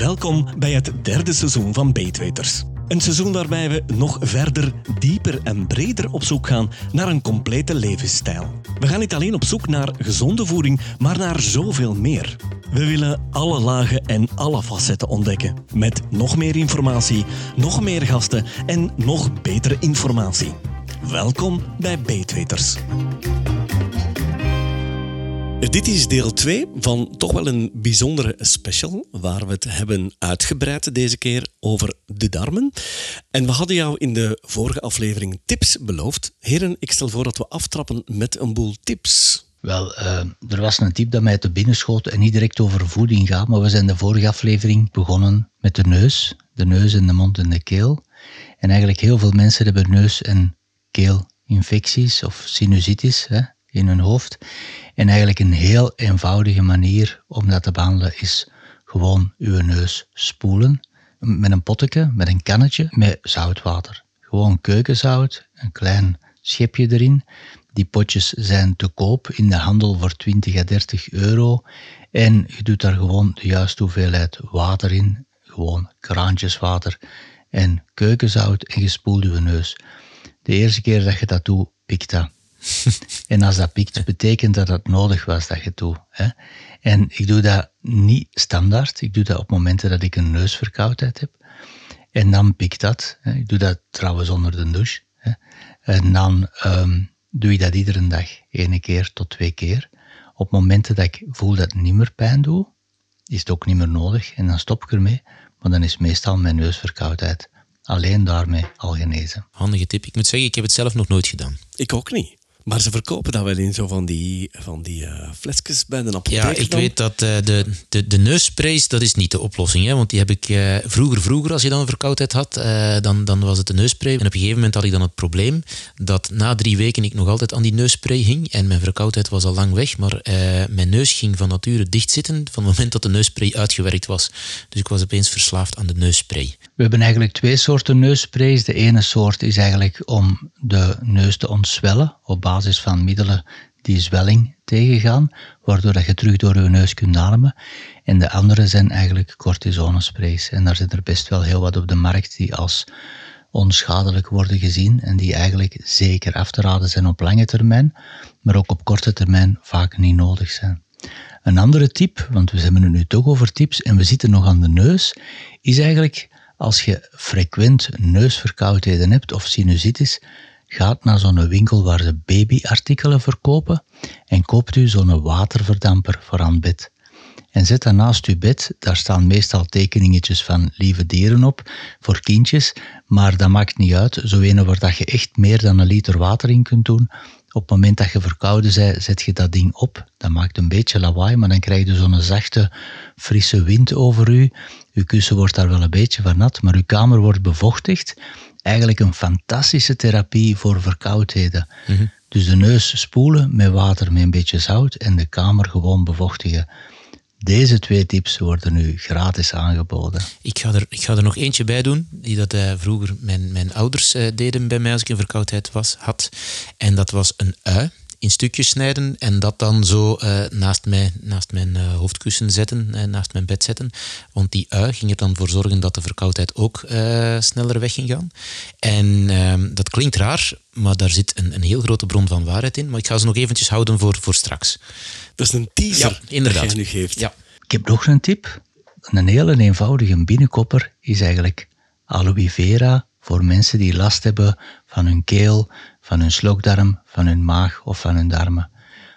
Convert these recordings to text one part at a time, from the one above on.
Welkom bij het derde seizoen van Beetweters. Een seizoen waarbij we nog verder, dieper en breder op zoek gaan naar een complete levensstijl. We gaan niet alleen op zoek naar gezonde voeding, maar naar zoveel meer. We willen alle lagen en alle facetten ontdekken. Met nog meer informatie, nog meer gasten en nog betere informatie. Welkom bij Beetweters. Dit is deel 2 van toch wel een bijzondere special, waar we het hebben uitgebreid deze keer over de darmen. En we hadden jou in de vorige aflevering tips beloofd. Heren, ik stel voor dat we aftrappen met een boel tips. Wel, uh, er was een tip dat mij te binnen schoot en niet direct over voeding gaat, maar we zijn de vorige aflevering begonnen met de neus. De neus en de mond en de keel. En eigenlijk heel veel mensen hebben neus- en keelinfecties of sinusitis hè, in hun hoofd. En eigenlijk een heel eenvoudige manier om dat te behandelen is gewoon uw neus spoelen met een potje, met een kannetje, met zoutwater. Gewoon keukenzout, een klein schepje erin. Die potjes zijn te koop in de handel voor 20 à 30 euro. En je doet daar gewoon de juiste hoeveelheid water in. Gewoon kraantjeswater en keukenzout en je spoelt je neus. De eerste keer dat je dat doet, pikt dat. en als dat pikt, betekent dat het nodig was dat je het doet. Hè? En ik doe dat niet standaard. Ik doe dat op momenten dat ik een neusverkoudheid heb. En dan pikt dat. Hè? Ik doe dat trouwens onder de douche. Hè? En dan um, doe ik dat iedere dag, één keer tot twee keer. Op momenten dat ik voel dat het niet meer pijn doet, is het ook niet meer nodig. En dan stop ik ermee. Maar dan is meestal mijn neusverkoudheid alleen daarmee al genezen. Handige tip. Ik moet zeggen, ik heb het zelf nog nooit gedaan. Ik ook niet. Maar ze verkopen dat wel in zo van die, van die uh, flesjes bij de apotheek. Ja, ik weet dat uh, de, de, de neussprays, dat is niet de oplossing. Hè? Want die heb ik uh, vroeger, vroeger, als je dan een verkoudheid had, dan, dan was het de neusspray. En op een gegeven moment had ik dan het probleem dat na drie weken ik nog altijd aan die neusspray hing. En mijn verkoudheid was al lang weg, maar mijn neus ging van nature dicht zitten van het moment dat de neusspray uitgewerkt was. Dus ik was opeens verslaafd aan de neusspray. We hebben eigenlijk twee soorten neussprays. De ene soort is eigenlijk om de neus te ontzwellen op basis van middelen die zwelling tegengaan, waardoor dat je terug door je neus kunt ademen. En de andere zijn eigenlijk cortisonesprays. En daar zit er best wel heel wat op de markt die als onschadelijk worden gezien en die eigenlijk zeker af te raden zijn op lange termijn, maar ook op korte termijn vaak niet nodig zijn. Een andere tip, want we hebben het nu toch over tips en we zitten nog aan de neus, is eigenlijk als je frequent neusverkoudheden hebt of sinusitis, gaat naar zo'n winkel waar ze babyartikelen verkopen en koopt u zo'n waterverdamper voor aan bed. En zet dat naast uw bed, daar staan meestal tekeningetjes van lieve dieren op, voor kindjes, maar dat maakt niet uit. Zo een waar dat je echt meer dan een liter water in kunt doen. Op het moment dat je verkouden bent, zet je dat ding op. Dat maakt een beetje lawaai, maar dan krijg je zo'n zachte, frisse wind over u. Uw kussen wordt daar wel een beetje van nat, maar uw kamer wordt bevochtigd eigenlijk een fantastische therapie voor verkoudheden. Mhm. Dus de neus spoelen met water met een beetje zout en de kamer gewoon bevochtigen. Deze twee tips worden nu gratis aangeboden. Ik ga er, ik ga er nog eentje bij doen, die dat uh, vroeger mijn, mijn ouders uh, deden bij mij als ik een verkoudheid was, had. En dat was een ui in stukjes snijden en dat dan zo uh, naast, mij, naast mijn uh, hoofdkussen zetten, uh, naast mijn bed zetten. Want die ui ging er dan voor zorgen dat de verkoudheid ook sneller weg ging gaan. En ehm, dat klinkt raar, maar daar zit een, een heel grote bron van waarheid in. Maar ik ga ze nog eventjes houden voor, voor straks. Dat is een teaser ja, inderdaad. dat je nu geeft. Ja. Ik heb nog een tip. Een hele eenvoudige binnenkopper is eigenlijk aloe vera voor mensen die last hebben van hun keel, van hun slokdarm, van hun maag of van hun darmen.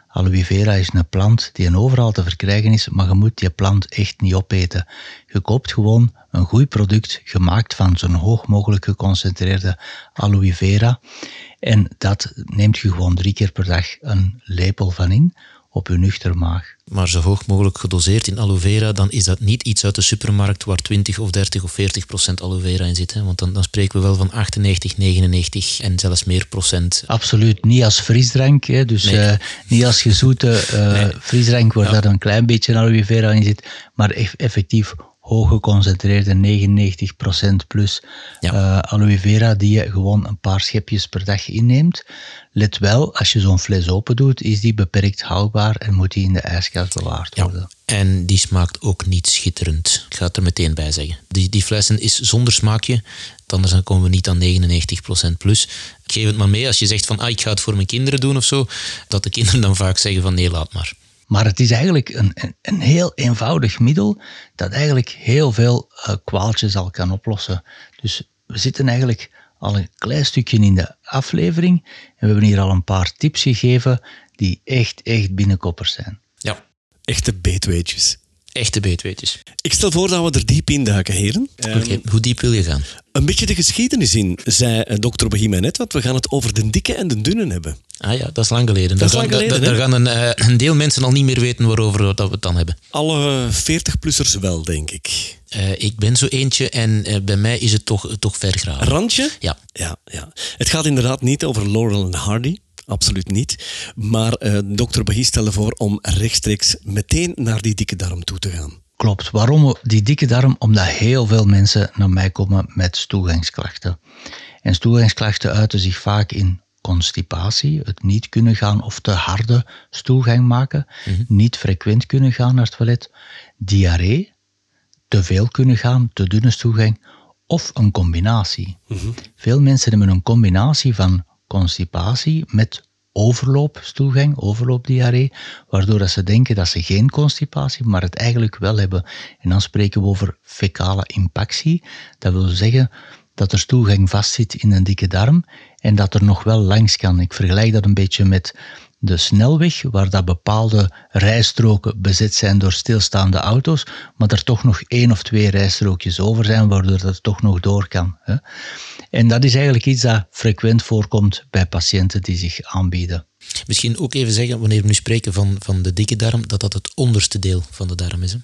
Aloe vera is een plant die overal te verkrijgen is, maar je moet die plant echt niet opeten. Je koopt gewoon een goed product gemaakt van zo'n hoog mogelijk geconcentreerde aloe vera. En dat neemt je gewoon drie keer per dag een lepel van in op je nuchter maag. Maar zo hoog mogelijk gedoseerd in aloe vera, dan is dat niet iets uit de supermarkt waar 20 of 30 of 40 procent aloe vera in zit. Hè? Want dan, dan spreken we wel van 98, 99 en zelfs meer procent. Absoluut, niet als frisdrank. Hè? Dus uh, niet als gezoete uh, nee. frisdrank waar ja. daar een klein beetje aloe vera in zit, maar effectief hoog geconcentreerde 99% plus Ja. eh, aloe vera die je gewoon een paar schepjes per dag inneemt. Let wel, als je zo'n fles open doet, is die beperkt houdbaar en moet die in de ijskast bewaard worden. Ja. En die smaakt ook niet schitterend. Ik ga het er meteen bij zeggen. Die, die flessen is zonder smaakje. Anders dan komen we niet aan 99% plus. Geef het maar mee als je zegt van ah, ik ga het voor mijn kinderen doen of zo. Dat de kinderen dan vaak zeggen van nee, laat maar. Maar het is eigenlijk een, een, een heel eenvoudig middel dat eigenlijk heel veel eh, kwaaltjes al kan oplossen. Dus we zitten eigenlijk al een klein stukje in de aflevering en we hebben hier al een paar tips gegeven die echt, echt binnenkoppers zijn. Ja, Echte beetweetjes. echte beetweetjes. Ik stel voor dat we er diep in duiken, heren. Oké, hoe diep wil je gaan? Een beetje de geschiedenis in, zei eh, dokter Bohima net, want we gaan het over de dikke en de dunne hebben. Ah ja, dat is lang geleden. Dat is Daar lang gaan- geleden, daar- gaan een, eh, een deel mensen al niet meer weten waarover dat we het dan hebben. Alle 40-plussers wel, denk ik. Eh, ik ben zo eentje en bij mij is het toch, toch ver graven. Randje? Ja. Ja, ja. Het gaat inderdaad niet over Laurel en Hardy. Absoluut niet. Maar dokter Bahi stelde voor om rechtstreeks meteen naar die dikke darm toe te gaan. Klopt. Waarom die dikke darm? Omdat heel veel mensen naar mij komen met stoelgangsklachten. En stoelgangsklachten uiten zich vaak in constipatie, het niet kunnen gaan of te harde stoelgang maken, niet frequent kunnen gaan naar het toilet, diarree, te veel kunnen gaan, te dunne stoelgang, of een combinatie. Veel mensen hebben een combinatie van constipatie met overloopstoelgang, overloopdiarree, waardoor dat ze denken dat ze geen constipatie, maar het eigenlijk wel hebben. En dan spreken we over fecale impactie. Dat wil zeggen dat er stoelgang vastzit in een dikke darm en dat er nog wel langs kan. Ik vergelijk dat een beetje met de snelweg, waar dat bepaalde rijstroken bezet zijn door stilstaande auto's, maar er toch nog één of twee rijstrookjes over zijn, waardoor dat toch nog door kan. Hè. En dat is eigenlijk iets dat frequent voorkomt bij patiënten die zich aanbieden. Misschien ook even zeggen, wanneer we nu spreken van, van de dikke darm, dat dat het onderste deel van de darm is.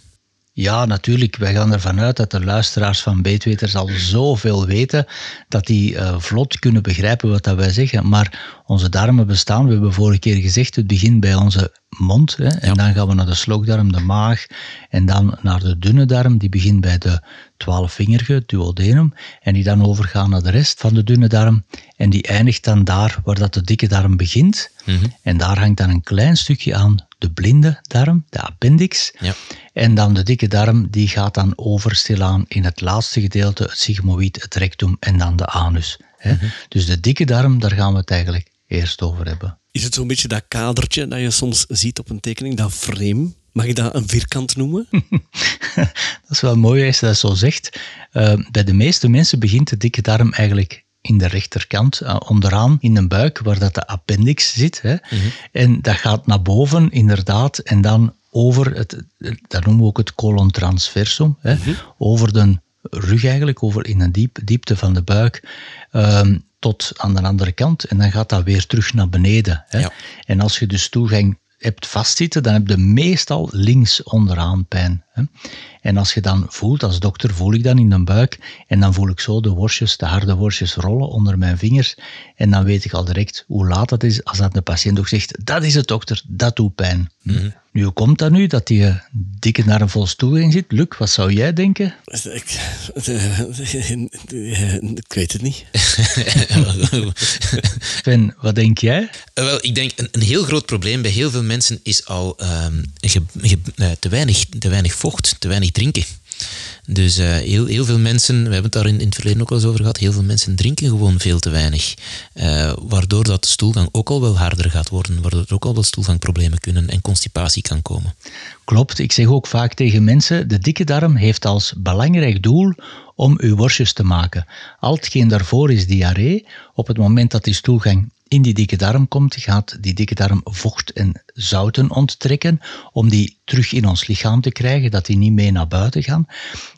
Ja, natuurlijk. Wij gaan ervan uit dat de luisteraars van Beetweters al zoveel weten dat die eh, vlot kunnen begrijpen wat dat wij zeggen. Maar onze darmen bestaan, we hebben vorige keer gezegd, het begint bij onze mond. Hè, en dan gaan we naar de slokdarm, de maag. En dan naar de dunne darm, die begint bij de twaalfvingerige, duodenum. En die dan overgaan naar de rest van de dunne darm. En die eindigt dan daar waar dat de dikke darm begint. En daar hangt dan een klein stukje aan de blinde darm, de appendix. Ja. En dan de dikke darm, die gaat dan over stilaan in het laatste gedeelte, het sigmoïd, het rectum en dan de anus. Hè. Dus de dikke darm, daar gaan we het eigenlijk eerst over hebben. Is het zo'n beetje dat kadertje dat je soms ziet op een tekening, dat frame? Mag je dat een vierkant noemen? Dat is wel mooi als je dat zo zegt. Eh, bij de meeste mensen begint de dikke darm eigenlijk in de rechterkant, eh, onderaan in de buik, waar dat de appendix zit. Hè. En dat gaat naar boven, inderdaad, en dan over, het, dat noemen we ook het colon transversum, hè, over de rug eigenlijk, over in de diep, diepte van de buik, ehm, tot aan de andere kant. En dan gaat dat weer terug naar beneden. Hè. Ja. En als je dus toegang hebt vastzitten, dan heb je meestal links onderaan pijn. En als je dan voelt, als dokter voel ik dan in de buik, en dan voel ik zo de worstjes, de harde worstjes rollen onder mijn vingers, en dan weet ik al direct hoe laat dat is, als dat de patiënt ook zegt, dat is het dokter, dat doet pijn. Mhm. Nu, hoe komt dat nu, dat die eh, dikke naar een vol stoelgang zit? Luc, wat zou jij denken? ik, ik weet het niet. Sven, wat denk jij? Eh, Wel, ik denk een, een heel groot probleem bij heel veel mensen is al ehm, ge- ge- eh, te, weinig, te weinig te weinig drinken. Dus eh, heel, heel veel mensen, we hebben het daar in, in het verleden ook wel eens over gehad, heel veel mensen drinken gewoon veel te weinig. Eh, waardoor dat de stoelgang ook al wel harder gaat worden, waardoor er ook al wel stoelgangproblemen kunnen en constipatie kan komen. Klopt, ik zeg ook vaak tegen mensen, de dikke darm heeft als belangrijk doel om uw worstjes te maken. Al hetgeen daarvoor is diarree. Op het moment dat die stoelgang in die dikke darm komt, gaat die dikke darm vocht en zouten onttrekken om die terug in ons lichaam te krijgen, dat die niet mee naar buiten gaan.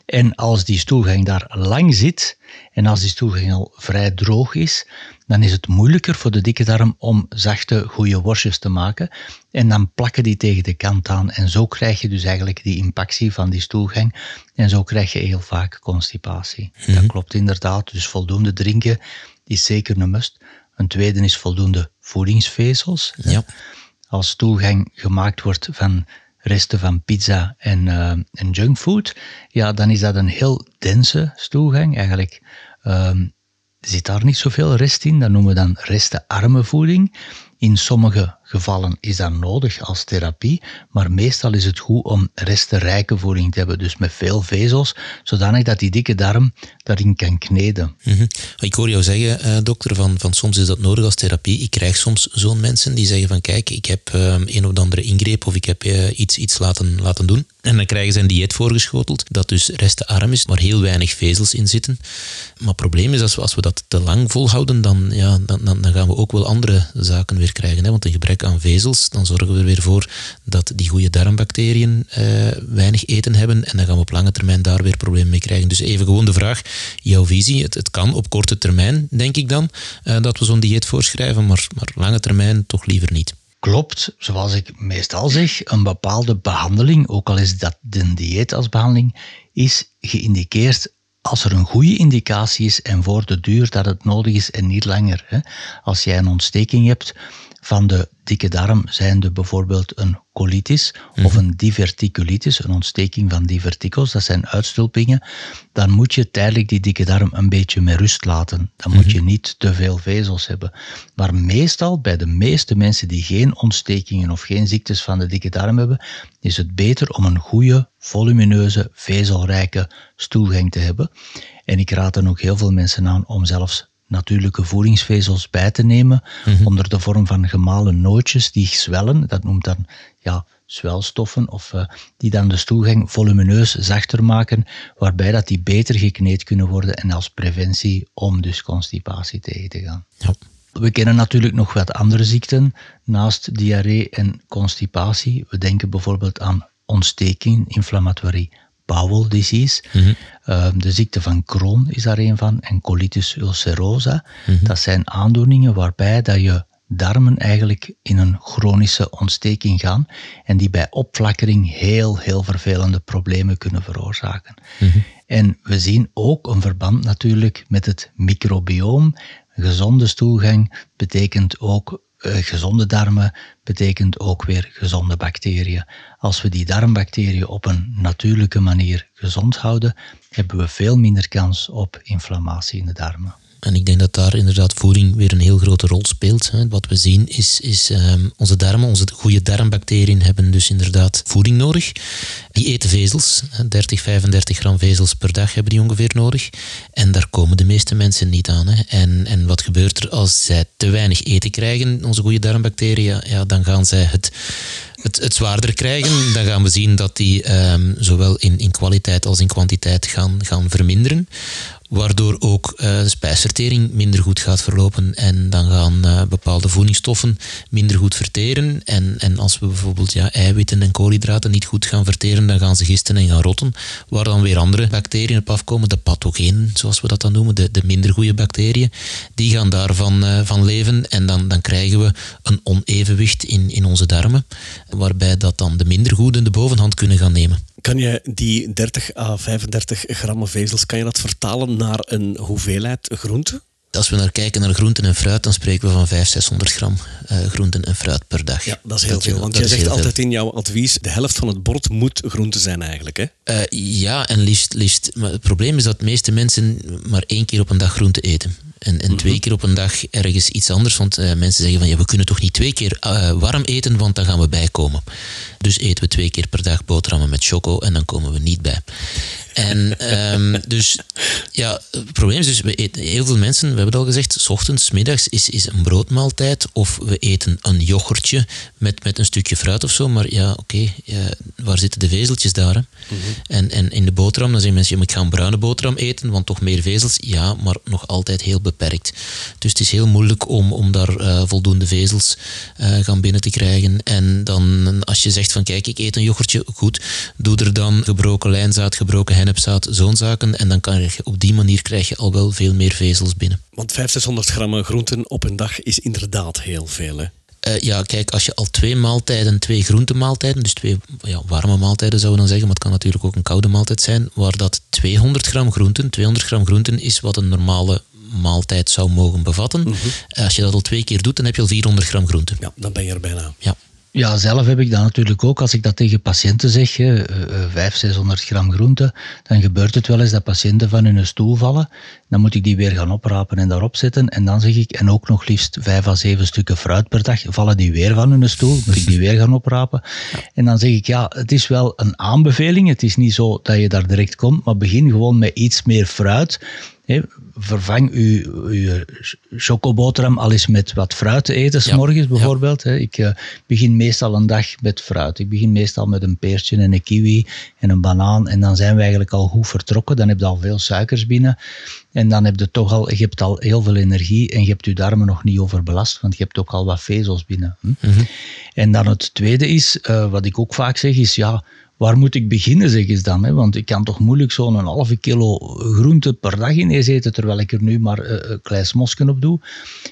En als die stoelgang daar lang zit en als die stoelgang al vrij droog is, dan is het moeilijker voor de dikke darm om zachte, goede worstjes te maken. En dan plakken die tegen de kant aan. En zo krijg je dus eigenlijk die impactie van die stoelgang. En zo krijg je heel vaak constipatie. Dat klopt inderdaad. Dus voldoende drinken is zeker een must. Een tweede is voldoende voedingsvezels. Ja. Als stoelgang gemaakt wordt van resten van pizza en, uh, en junkfood, ja, dan is dat een heel dense stoelgang. Eigenlijk um, zit daar niet zoveel rest in. Dat noemen we dan restenarme voeding. In sommige gevallen is dat nodig als therapie, maar meestal is het goed om restenrijke voeding te hebben, dus met veel vezels, zodanig dat die dikke darm daarin kan kneden. Mhm. Ik hoor jou zeggen, uh, dokter, van, van soms is dat nodig als therapie. Ik krijg soms zo'n mensen die zeggen van kijk, ik heb uh, een of andere ingreep of ik heb uh, iets, iets laten, laten doen. En dan krijgen ze een dieet voorgeschoteld, dat dus restenarm is, maar heel weinig vezels in zitten. Maar het probleem is, als we, als we dat te lang volhouden, dan, ja, dan, dan, dan gaan we ook wel andere zaken weer krijgen. Hè? Want een gebrek aan vezels, dan zorgen we er weer voor dat die goede darmbacteriën uh, weinig eten hebben en dan gaan we op lange termijn daar weer problemen mee krijgen. Dus even gewoon de vraag, jouw visie, het, het kan op korte termijn, denk ik dan, uh, dat we zo'n dieet voorschrijven, maar, maar lange termijn toch liever niet. Klopt, zoals ik meestal zeg, een bepaalde behandeling, ook al is dat de dieet als behandeling, is geïndiceerd als er een goede indicatie is en voor de duur dat het nodig is en niet langer. Als jij een ontsteking hebt van de dikke darm, zijnde bijvoorbeeld een colitis of een diverticulitis, een ontsteking van divertikels, dat zijn uitstulpingen, dan moet je tijdelijk die dikke darm een beetje met rust laten. Dan moet je niet te veel vezels hebben. Maar meestal, bij de meeste mensen die geen ontstekingen of geen ziektes van de dikke darm hebben, is het beter om een goede, volumineuze, vezelrijke stoelgang te hebben. En ik raad dan ook heel veel mensen aan om zelfs natuurlijke voedingsvezels bij te nemen onder de vorm van gemalen nootjes die zwellen. Dat noemt dan ja, zwelstoffen of uh, die dan de stoelgang volumineus zachter maken, waarbij dat die beter gekneed kunnen worden en als preventie om dus constipatie tegen te gaan. Ja. We kennen natuurlijk nog wat andere ziekten naast diarree en constipatie. We denken bijvoorbeeld aan ontsteking, inflammatorie bowel disease. Mm de ziekte van Crohn is daar een van en colitis ulcerosa. Mhm. Dat zijn aandoeningen waarbij dat je darmen eigenlijk in een chronische ontsteking gaan en die bij opflakkering heel, heel vervelende problemen kunnen veroorzaken. Mhm. En we zien ook een verband natuurlijk met het microbioom. Een gezonde stoelgang betekent ook gezonde darmen betekent ook weer gezonde bacteriën. Als we die darmbacteriën op een natuurlijke manier gezond houden, hebben we veel minder kans op inflammatie in de darmen. En ik denk dat daar inderdaad voeding weer een heel grote rol speelt. Wat we zien is, is um, onze darmen, onze goede darmbacteriën hebben dus inderdaad voeding nodig. Die eten vezels, 30, 35 gram vezels per dag hebben die ongeveer nodig. En daar komen de meeste mensen niet aan. Hè. En, en wat gebeurt er als zij te weinig eten krijgen, onze goede darmbacteriën? Ja, dan gaan zij het het, het zwaarder krijgen, dan gaan we zien dat die um, zowel in, in kwaliteit als in kwantiteit gaan, gaan verminderen waardoor ook uh, de spijsvertering minder goed gaat verlopen en dan gaan uh, bepaalde voedingsstoffen minder goed verteren. En, en als we bijvoorbeeld ja, eiwitten en koolhydraten niet goed gaan verteren, dan gaan ze gisten en gaan rotten, waar dan weer andere bacteriën op afkomen, de pathogenen, zoals we dat dan noemen, de, de minder goede bacteriën, die gaan daarvan uh, van leven en dan, dan krijgen we een onevenwicht in, in onze darmen, waarbij dat dan de minder goede de bovenhand kunnen gaan nemen. Kan je die 30 à 35 gram vezels, kan je dat vertalen naar een hoeveelheid groente? Als we naar kijken naar groenten en fruit, dan spreken we van 500, 600 gram uh, groenten en fruit per dag. Ja, dat is heel veel. Want je zegt altijd in jouw advies, de helft van het bord moet groente zijn eigenlijk. Hè? Uh, ja, en liefst, liefst. Maar het probleem is dat de meeste mensen maar één keer op een dag groente eten. En, en twee mhm. keer op een dag ergens iets anders. Want uh, mensen zeggen van ja, we kunnen toch niet twee keer warm eten, want dan gaan we bijkomen. Dus eten we twee keer per dag boterhammen met choco en dan komen we niet bij. En um, dus ja, het probleem is dus, we eten, heel veel mensen, we hebben het al gezegd, s ochtends, middags is, is een broodmaaltijd of we eten een yoghurtje met, met een stukje fruit of zo. Maar ja, oké, ja, waar zitten de vezeltjes daar? Hè? Mhm. en, en in de boterham, dan zeggen mensen, ja, ik ga een bruine boterham eten, want toch meer vezels. Ja, maar nog altijd heel beperkt. Dus het is heel moeilijk om, om daar uh, voldoende vezels uh, gaan binnen te krijgen. En dan, als je zegt van, kijk, ik eet een yoghurtje, goed, doe er dan gebroken lijnzaad, gebroken hennepzaad, zo'n zaken. En dan kan je, op die manier krijg je al wel veel meer vezels binnen. Want 500, 600 gram groenten op een dag is inderdaad heel veel. Hè? Uh, ja, kijk, als je al twee maaltijden, twee groentemaaltijden, dus twee ja, warme maaltijden zouden we dan zeggen, maar het kan natuurlijk ook een koude maaltijd zijn, waar dat 200 gram groenten, 200 gram groenten is wat een normale maaltijd zou mogen bevatten. Mhm. Als je dat al twee keer doet, dan heb je al 400 gram groenten. Ja, dan ben je er bijna. Ja. Ja, zelf heb ik dat natuurlijk ook. Als ik dat tegen patiënten zeg, hè, 500, 600 gram groente, dan gebeurt het wel eens dat patiënten van hun stoel vallen. Dan moet ik die weer gaan oprapen en daarop zetten. En dan zeg ik, en ook nog liefst 5 à 7 stukken fruit per dag, vallen die weer van hun stoel, moet ik die weer gaan oprapen. En dan zeg ik, ja, het is wel een aanbeveling. Het is niet zo dat je daar direct komt, maar begin gewoon met iets meer fruit vervang uw, uw chocoboterham al eens met wat fruit te eten, s morgens bijvoorbeeld. Ik uh, begin meestal een dag met fruit. Ik begin meestal met een peertje en een kiwi en een banaan. En dan zijn we eigenlijk al goed vertrokken. Dan heb je al veel suikers binnen. En dan heb je toch al, je hebt al heel veel energie en je hebt je darmen nog niet overbelast, want je hebt ook al wat vezels binnen. Hm? Mhm. En dan het tweede is, uh, wat ik ook vaak zeg, is ja, waar moet ik beginnen, zeggen ze dan? Hè? Want ik kan toch moeilijk zo'n halve kilo groente per dag ineens eten, terwijl ik er nu maar uh, een klein smosken op doe.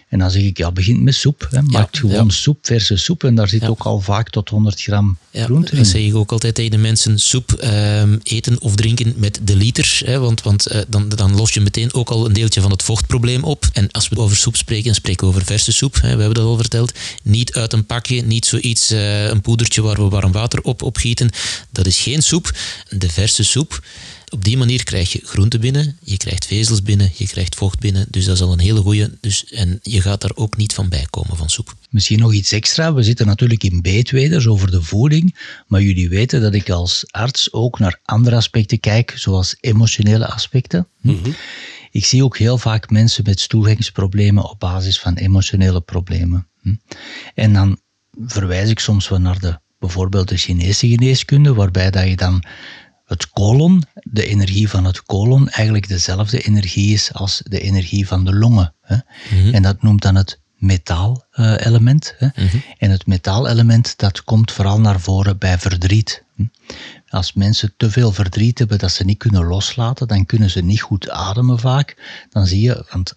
En dan zeg ik, ja, begin met soep. Hè. Maak gewoon soep, verse soep. En daar zit ook al vaak tot 100 gram groente in. Dat zeg ik ook altijd tegen de mensen. Soep ehm, eten of drinken met de liter. Hè, want want uh, dan, dan los je meteen ook al een deeltje van het vochtprobleem op. En als we over soep spreken, spreken we over verse soep. Hè, we hebben dat al verteld. Niet uit een pakje, niet zoiets, een poedertje waar we warm water op opgieten. Dat is geen soep. De verse soep op die manier krijg je groente binnen, je krijgt vezels binnen, je krijgt vocht binnen. Dus dat is al een hele goede. Dus, en je gaat daar ook niet van bij komen van soep. Misschien nog iets extra. We zitten natuurlijk in beetweders over de voeding. Maar jullie weten dat ik als arts ook naar andere aspecten kijk, zoals emotionele aspecten. Mhm. Ik zie ook heel vaak mensen met toegangsproblemen op basis van emotionele problemen. En dan verwijs ik soms wel naar de, bijvoorbeeld de Chinese geneeskunde, waarbij dat je dan het kolon, de energie van het kolon, eigenlijk dezelfde energie is als de energie van de longen. Hè? Mhm. En dat noemt dan het metaalelement. Uh, mm En het metaalelement dat komt vooral naar voren bij verdriet. Als mensen te veel verdriet hebben dat ze niet kunnen loslaten, dan kunnen ze niet goed ademen vaak. Dan zie je, want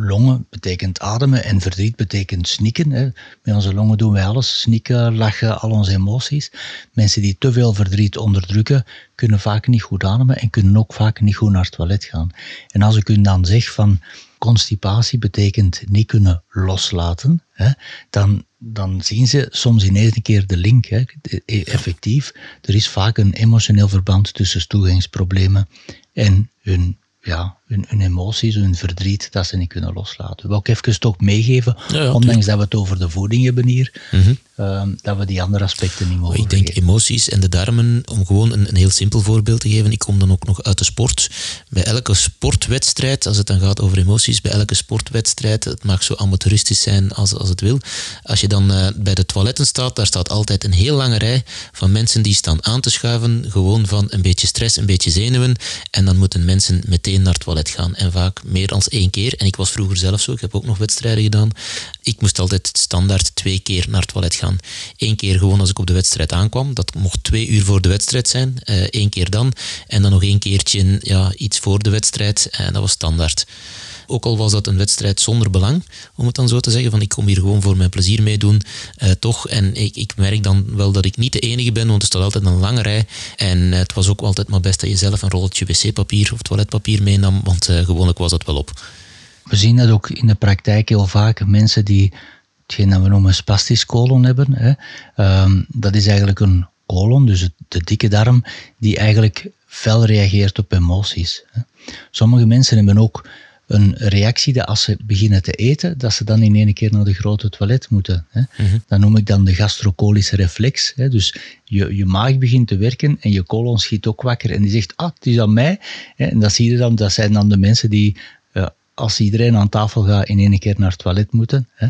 longen betekent ademen en verdriet betekent snikken. Hè. Met onze longen doen wij alles, snikken, lachen, al onze emoties. Mensen die te veel verdriet onderdrukken, kunnen vaak niet goed ademen en kunnen ook vaak niet goed naar het toilet gaan. En als ik u dan zeg van constipatie betekent niet kunnen loslaten, hè, dan, dan zien ze soms ineens een keer de link. Hè. E, effectief, er is vaak een emotioneel verband tussen toegangsproblemen en hun ja, hun, hun, emoties, hun verdriet, dat ze niet kunnen loslaten. Ik wil ook even toch meegeven, ondanks dat we het over de voeding hebben hier, mhm. ehm, dat we die andere aspecten niet mogen Ik denk emoties en de darmen, om gewoon een, een, heel simpel voorbeeld te geven, ik kom dan ook nog uit de sport. Bij elke sportwedstrijd, als het dan gaat over emoties, bij elke sportwedstrijd, het mag zo amateuristisch zijn als, als het wil, als je dan uh, bij de toiletten staat, daar staat altijd een heel lange rij van mensen die staan aan te schuiven, gewoon van een beetje stress, een beetje zenuwen, en dan moeten mensen meteen naar het toilet gaan. En vaak meer dan één keer. En ik was vroeger zelf zo, ik heb ook nog wedstrijden gedaan. Ik moest altijd standaard twee keer naar het toilet gaan. Eén keer gewoon als ik op de wedstrijd aankwam. Dat mocht twee uur voor de wedstrijd zijn. Uh, één keer dan. En dan nog één keertje ja, iets voor de wedstrijd. En dat was standaard. Ook al was dat een wedstrijd zonder belang, om het dan zo te zeggen, van ik kom hier gewoon voor mijn plezier meedoen, uh, toch. En ik, ik merk dan wel dat ik niet de enige ben, want er staat altijd een lange rij. En uh, het was ook altijd maar best dat je zelf een rolletje wc-papier of toiletpapier meenam, want uh, gewoonlijk was dat wel op. We zien dat ook in de praktijk heel vaak. Mensen die hetgeen dat we noemen spastisch colon hebben, hè, um, dat is eigenlijk een colon, dus de dikke darm, die eigenlijk fel reageert op emoties. Hè. Sommige mensen hebben ook een reactie dat als ze beginnen te eten, dat ze dan in één keer naar de grote toilet moeten. Hè. Mhm. Dat noem ik dan de gastrocolische reflex. Hè. Dus je, je maag begint te werken en je colon schiet ook wakker en die zegt, ah, het is aan mij. Hè. En dat zie je dan, dat zijn dan de mensen die als iedereen aan tafel gaat, in één keer naar het toilet moeten. Hè.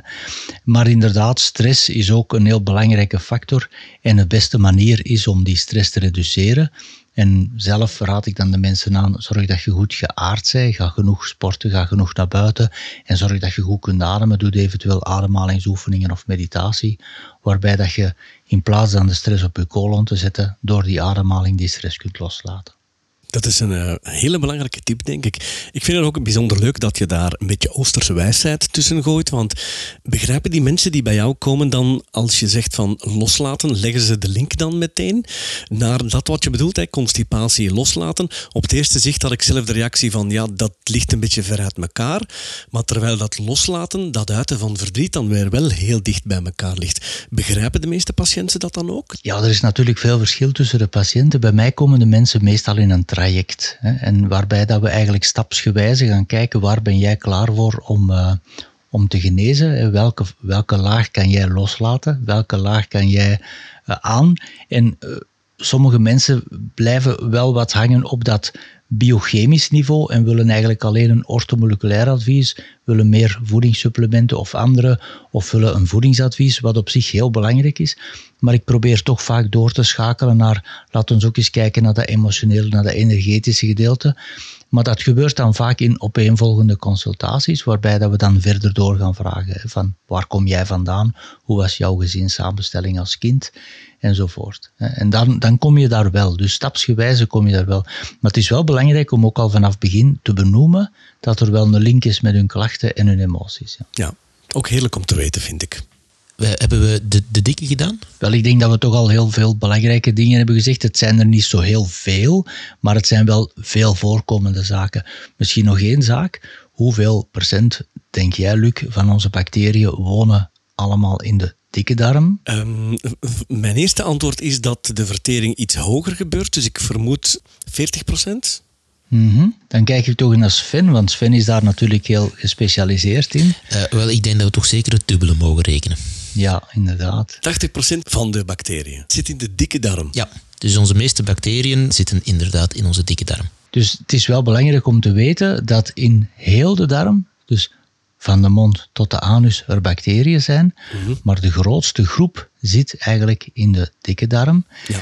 Maar inderdaad, stress is ook een heel belangrijke factor. En de beste manier is om die stress te reduceren. En zelf raad ik dan de mensen aan, zorg dat je goed geaard bent, ga genoeg sporten, ga genoeg naar buiten en zorg dat je goed kunt ademen. Doe eventueel ademhalingsoefeningen of meditatie, waarbij dat je in plaats van de stress op je kolon te zetten, door die ademhaling die stress kunt loslaten. Dat is een uh, hele belangrijke tip, denk ik. Ik vind het ook bijzonder leuk dat je daar een beetje Oosterse wijsheid tussen gooit. Want begrijpen die mensen die bij jou komen dan, als je zegt van loslaten, leggen ze de link dan meteen naar dat wat je bedoelt, hè, constipatie loslaten? Op het eerste zicht had ik zelf de reactie van, ja, dat ligt een beetje ver uit elkaar. Maar terwijl dat loslaten, dat uiten van verdriet, dan weer wel heel dicht bij elkaar ligt. Begrijpen de meeste patiënten dat dan ook? Ja, er is natuurlijk veel verschil tussen de patiënten. Bij mij komen de mensen meestal in een Hè, en waarbij dat we eigenlijk stapsgewijze gaan kijken waar ben jij klaar voor om, uh, om te genezen. Welke, welke laag kan jij loslaten? Welke laag kan jij uh, aan? En uh, sommige mensen blijven wel wat hangen op dat biochemisch niveau en willen eigenlijk alleen een ortomoleculair advies, willen meer voedingssupplementen of andere, of willen een voedingsadvies, wat op zich heel belangrijk is. Maar ik probeer toch vaak door te schakelen naar, laten we ook eens kijken naar dat emotionele, naar dat energetische gedeelte. Maar dat gebeurt dan vaak in opeenvolgende consultaties, waarbij dat we dan verder door gaan vragen van waar kom jij vandaan, hoe was jouw gezinssamenstelling als kind enzovoort. En dan, dan kom je daar wel, dus stapsgewijze kom je daar wel. Maar het is wel belangrijk om ook al vanaf begin te benoemen dat er wel een link is met hun klachten en hun emoties. Ja, ja ook heerlijk om te weten, vind ik. Hebben we de, de dikke gedaan? Wel, ik denk dat we toch al heel veel belangrijke dingen hebben gezegd. Het zijn er niet zo heel veel, maar het zijn wel veel voorkomende zaken. Misschien nog één zaak. Hoeveel procent, denk jij, Luc, van onze bacteriën wonen allemaal in de dikke darm? Um, mijn eerste antwoord is dat de vertering iets hoger gebeurt. Dus ik vermoed 40 procent. Mm -hmm. Dan kijk ik toch naar Sven, want Sven is daar natuurlijk heel gespecialiseerd in. Uh, wel, ik denk dat we toch zeker het dubbele mogen rekenen. Ja, inderdaad. 80% van de bacteriën zit in de dikke darm. Ja, dus onze meeste bacteriën zitten inderdaad in onze dikke darm. Dus het is wel belangrijk om te weten dat in heel de darm, dus van de mond tot de anus, er bacteriën zijn. Mm -hmm. Maar de grootste groep zit eigenlijk in de dikke darm. Ja.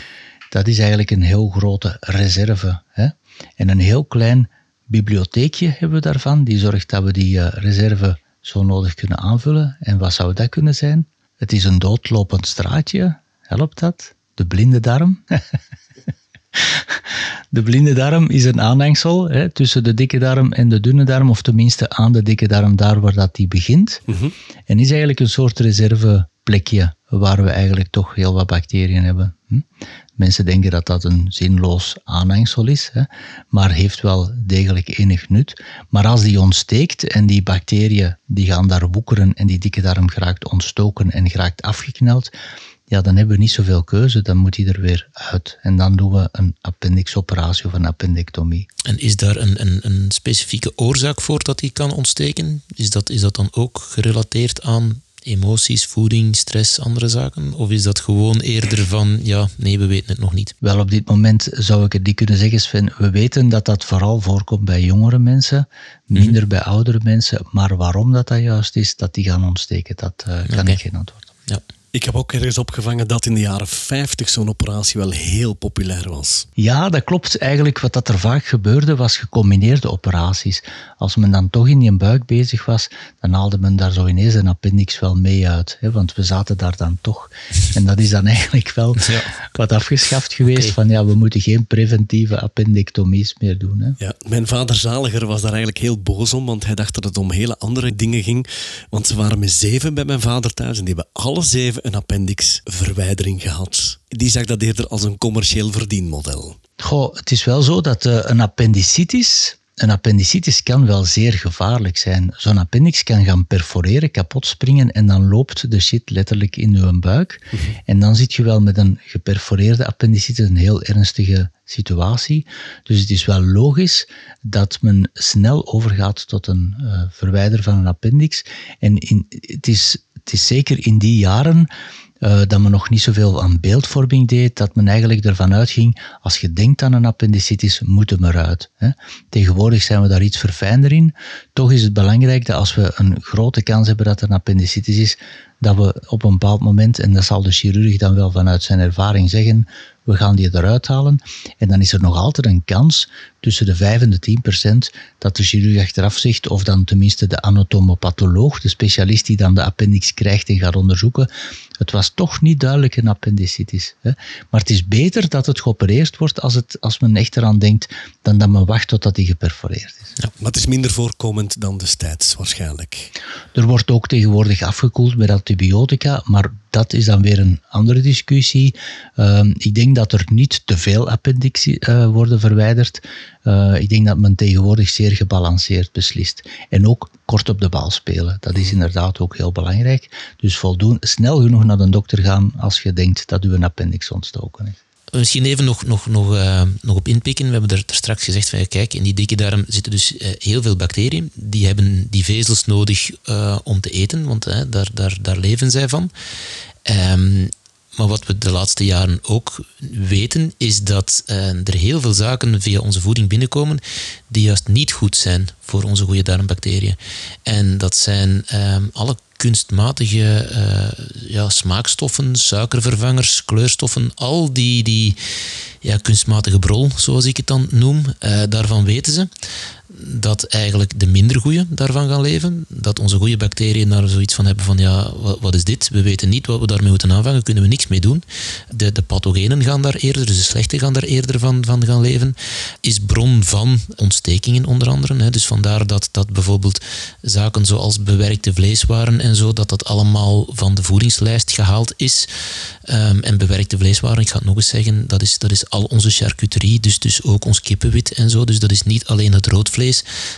Dat is eigenlijk een heel grote reserve. Hè? En een heel klein bibliotheekje hebben we daarvan, die zorgt dat we die uh, reserve zo nodig kunnen aanvullen. En wat zou dat kunnen zijn? Het is een doodlopend straatje. Helpt dat? De blinde darm? de blinde darm is een aanhangsel hè, tussen de dikke darm en de dunne darm, of tenminste aan de dikke darm, daar waar dat die begint. Mm -hmm. En is eigenlijk een soort reserveplekje waar we eigenlijk toch heel wat bacteriën hebben. Hm? Mensen denken dat dat een zinloos aanhangsel is, hè, maar heeft wel degelijk enig nut. Maar als die ontsteekt en die bacteriën die gaan daar woekeren en die dikke darm geraakt ontstoken en geraakt afgekneld, ja, dan hebben we niet zoveel keuze, dan moet die er weer uit. En dan doen we een appendixoperatie of een appendectomie. En is daar een, een, een specifieke oorzaak voor dat die kan ontsteken? Is dat, is dat dan ook gerelateerd aan emoties, voeding, stress, andere zaken? Of is dat gewoon eerder van, ja, nee, we weten het nog niet? Wel, op dit moment zou ik het niet kunnen zeggen, Sven. We weten dat dat vooral voorkomt bij jongere mensen, minder mm -hmm. bij oudere mensen. Maar waarom dat dat juist is, dat die gaan ontsteken, dat uh, kan okay. ik geen antwoord op. Ja. Ik heb ook ergens opgevangen dat in de jaren 50 zo'n operatie wel heel populair was. Ja, dat klopt. Eigenlijk wat dat er vaak gebeurde was gecombineerde operaties. Als men dan toch in die buik bezig was, dan haalde men daar zo ineens een appendix wel mee uit. Hè, want we zaten daar dan toch. En dat is dan eigenlijk wel ja. wat afgeschaft geweest. Okay. Van ja, we moeten geen preventieve appendectomies meer doen. Hè. Ja, mijn vader Zaliger was daar eigenlijk heel boos om, want hij dacht dat het om hele andere dingen ging. Want ze waren met zeven bij mijn vader thuis en die hebben alle zeven een appendixverwijdering gehad. Die zag dat eerder als een commercieel verdienmodel. Goh, het is wel zo dat uh, een appendicitis een appendicitis kan wel zeer gevaarlijk zijn. Zo'n appendix kan gaan perforeren, kapot springen en dan loopt de shit letterlijk in uw buik. Mm -hmm. En dan zit je wel met een geperforeerde appendicitis, een heel ernstige situatie. Dus het is wel logisch dat men snel overgaat tot een uh, verwijder van een appendix. En in, het, is, het is zeker in die jaren uh, dat men nog niet zoveel aan beeldvorming deed, dat men eigenlijk ervan uitging, als je denkt aan een appendicitis, moet hem eruit. Hè. Tegenwoordig zijn we daar iets verfijnder in. Toch is het belangrijk dat als we een grote kans hebben dat er een appendicitis is, dat we op een bepaald moment, en dat zal de chirurg dan wel vanuit zijn ervaring zeggen, we gaan die eruit halen. En dan is er nog altijd een kans tussen de 5 en de 10 procent dat de chirurg achteraf zegt, of dan tenminste de anatomopatholoog, de specialist die dan de appendix krijgt en gaat onderzoeken, het was toch niet duidelijk een appendicitis. Hè. Maar het is beter dat het geopereerd wordt als, het, als men echt eraan denkt, dan dat men wacht totdat die geperforeerd is. Ja, maar het is minder voorkomend dan destijds waarschijnlijk. Er wordt ook tegenwoordig afgekoeld met antibiotica, maar dat is dan weer een andere discussie. Ehm, ik denk dat er niet te veel appendixi uh, worden verwijderd. Uh, ik denk dat men tegenwoordig zeer gebalanceerd beslist. En ook kort op de bal spelen. Dat is inderdaad ook heel belangrijk. Dus voldoen, snel genoeg naar de dokter gaan als je denkt dat uw appendix ontstoken is. Misschien even nog, nog, nog, uh, nog op inpikken. We hebben er, straks gezegd van kijk, in die dikke darm zitten dus heel veel bacteriën. Die hebben die vezels nodig om te eten, want daar, daar, daar leven zij van. Um, maar wat we de laatste jaren ook weten, is dat er heel veel zaken via onze voeding binnenkomen die juist niet goed zijn voor onze goede darmbacteriën. En dat zijn um, alle kunstmatige uh, ja, smaakstoffen, suikervervangers, kleurstoffen, al die, die ja, kunstmatige brol, zoals ik het dan noem, uh, daarvan weten ze dat eigenlijk de minder goede daarvan gaan leven. Dat onze goede bacteriën daar zoiets van hebben van ja, wat, is dit? We weten niet wat we daarmee moeten aanvangen, kunnen we niks mee doen. De, de pathogenen gaan daar eerder, dus de slechte gaan daar eerder van, van gaan leven. Is bron van ontstekingen onder andere. Hè. Dus vandaar dat, dat bijvoorbeeld zaken zoals bewerkte vleeswaren en zo, dat dat allemaal van de voedingslijst gehaald is. Um, en bewerkte vleeswaren, ik ga het nog eens zeggen, dat is, dat is al onze charcuterie, dus, dus ook ons kippenwit en zo. Dus dat is niet alleen het rood vlees,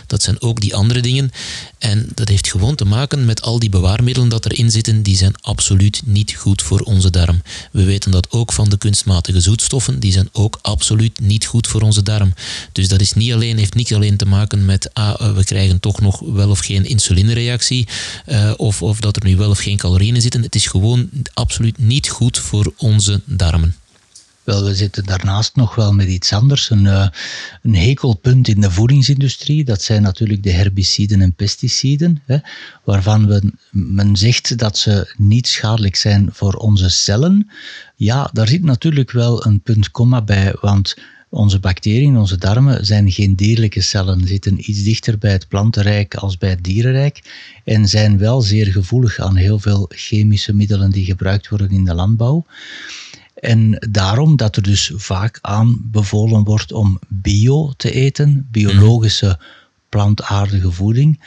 dat zijn ook die andere dingen. En dat heeft gewoon te maken met al die bewaarmiddelen dat erin zitten, die zijn absoluut niet goed voor onze darm. We weten dat ook van de kunstmatige zoetstoffen, die zijn ook absoluut niet goed voor onze darm. Dus dat is niet alleen, heeft niet alleen te maken met ah, eh, we krijgen toch nog wel of geen insulinereactie, uh, of, of dat er nu wel of geen calorieën zitten. Het is gewoon absoluut niet goed voor onze darmen. Wel, we zitten daarnaast nog wel met iets anders. Een, uh, een hekelpunt in de voedingsindustrie, dat zijn natuurlijk de herbiciden en pesticiden, hè, waarvan we, men zegt dat ze niet schadelijk zijn voor onze cellen. Ja, daar zit natuurlijk wel een punt komma bij, want onze bacteriën, onze darmen, zijn geen dierlijke cellen, zitten iets dichter bij het plantenrijk als bij het dierenrijk en zijn wel zeer gevoelig aan heel veel chemische middelen die gebruikt worden in de landbouw. En daarom dat er dus vaak aanbevolen wordt om bio te eten, biologische plantaardige voeding.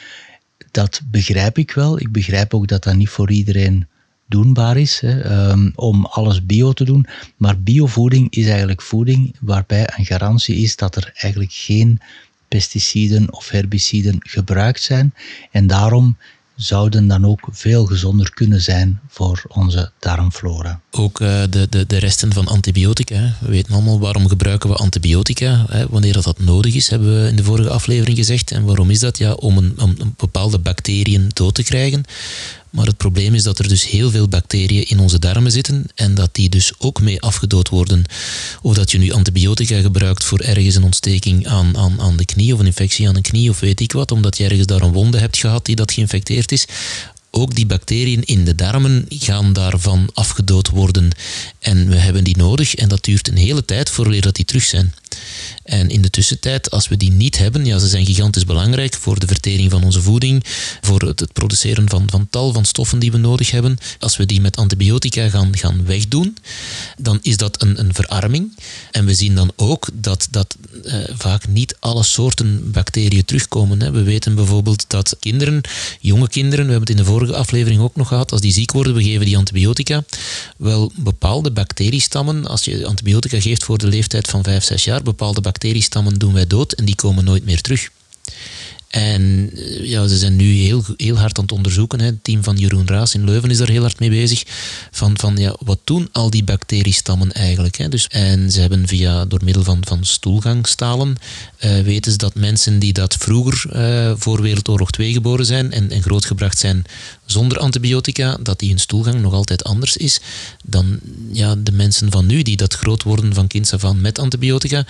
Dat begrijp ik wel. Ik begrijp ook dat dat niet voor iedereen doenbaar is hè, um, om alles bio te doen. Maar biovoeding is eigenlijk voeding waarbij een garantie is dat er eigenlijk geen pesticiden of herbiciden gebruikt zijn. En daarom zouden dan ook veel gezonder kunnen zijn voor onze darmflora. Ook uh, de, de, de resten van antibiotica. We weten allemaal waarom gebruiken we antibiotica. Hè? Wanneer dat, nodig is, hebben we in de vorige aflevering gezegd. En waarom is dat? Ja, om, een, om bepaalde bacteriën dood te krijgen. Maar het probleem is dat er dus heel veel bacteriën in onze darmen zitten en dat die dus ook mee afgedood worden. Of dat je nu antibiotica gebruikt voor ergens een ontsteking aan, aan, aan de knie of een infectie aan een knie of weet ik wat, omdat je ergens daar een wonde hebt gehad die dat geïnfecteerd is ook die bacteriën in de darmen gaan daarvan afgedood worden. En we hebben die nodig en dat duurt een hele tijd voordat die terug zijn. En in de tussentijd, als we die niet hebben, ja, ze zijn gigantisch belangrijk voor de vertering van onze voeding, voor het, het produceren van, van tal van stoffen die we nodig hebben. Als we die met antibiotica gaan, gaan wegdoen, dan is dat een, een verarming. En we zien dan ook dat, dat eh, vaak niet alle soorten bacteriën terugkomen. Hè. We weten bijvoorbeeld dat kinderen, jonge kinderen, we hebben het in de vorige aflevering ook nog gehad, als die ziek worden, we geven die antibiotica. Wel, bepaalde bacteriestammen, als je antibiotica geeft voor de leeftijd van 5, 6 jaar, bepaalde bacteriestammen doen wij dood en die komen nooit meer terug. En eh, ja, ze zijn nu heel, heel hard aan het onderzoeken. Hè. Het team van Jeroen Raas in Leuven is daar heel hard mee bezig. Van, van ja, wat doen al die bacteriestammen eigenlijk? Hè? Dus, en ze hebben via, door middel van, van stoelgangstalen, uh, weten ze dat mensen die dat vroeger uh, voor Wereldoorlog 2 geboren zijn en, en grootgebracht zijn zonder antibiotica, dat die hun stoelgang nog altijd anders is dan ja, de mensen van nu, die dat groot worden van kinds af aan met antibiotica.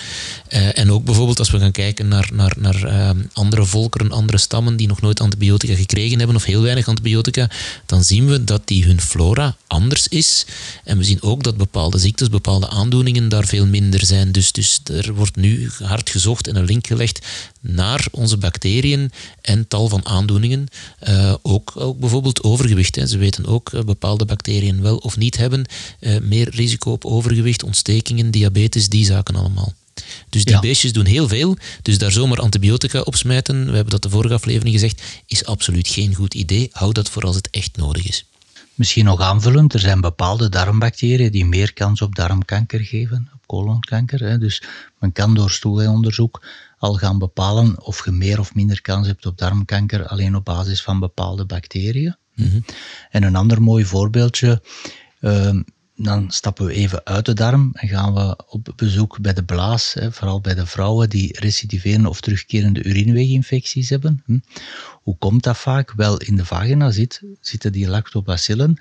Uh, en ook bijvoorbeeld als we gaan kijken naar, naar, naar andere volken volkeren, andere stammen die nog nooit antibiotica gekregen hebben of heel weinig antibiotica, dan zien we dat die hun flora anders is. En we zien ook dat bepaalde ziektes, bepaalde aandoeningen daar veel minder zijn. Dus, dus er wordt nu hard gezocht en een link gelegd naar onze bacteriën en tal van aandoeningen. Uh, ook, ook bijvoorbeeld overgewicht. Ze weten ook uh, bepaalde bacteriën wel of niet hebben. Uh, meer risico op overgewicht, ontstekingen, diabetes, die zaken allemaal. Dus die beestjes doen heel veel. Dus daar zomaar antibiotica op smijten, we hebben dat de vorige aflevering gezegd, is absoluut geen goed idee. Hou dat voor als het echt nodig is. Misschien nog aanvullend, er zijn bepaalde darmbacteriën die meer kans op darmkanker geven, op colonkanker. Dus men kan door stoelonderzoek al gaan bepalen of je meer of minder kans hebt op darmkanker alleen op basis van bepaalde bacteriën. Mhm. En een ander mooi voorbeeldje, ehm, dan stappen we even uit de darm en gaan we op bezoek bij de blaas, hè, vooral bij de vrouwen die recidiverende of terugkerende urineweginfecties hebben. Hm. Hoe komt dat vaak? Wel, in de vagina zit, zitten die lactobacillen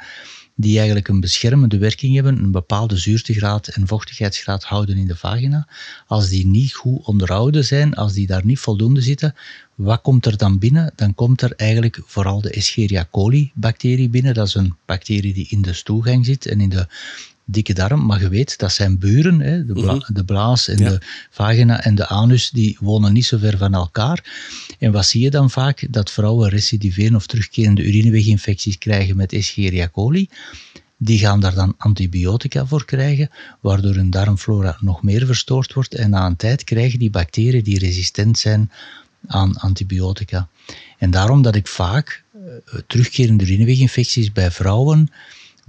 die eigenlijk een beschermende werking hebben, een bepaalde zuurtegraad en vochtigheidsgraad houden in de vagina. Als die niet goed onderhouden zijn, als die daar niet voldoende zitten, wat komt er dan binnen? Dan komt er eigenlijk vooral de Escherichia coli bacterie binnen. Dat is een bacterie die in de stoelgang zit en in de dikke darm, maar je weet, dat zijn buren. Hè, de, bla mhm. de, blaas en de vagina en de anus, die wonen niet zo ver van elkaar. En wat zie je dan vaak? Dat vrouwen recidiveren of terugkerende urineweginfecties krijgen met Escherichia coli. Die gaan daar dan antibiotica voor krijgen, waardoor hun darmflora nog meer verstoord wordt. En na een tijd krijgen die bacteriën die resistent zijn aan antibiotica. En daarom dat ik vaak uh, terugkerende urineweginfecties bij vrouwen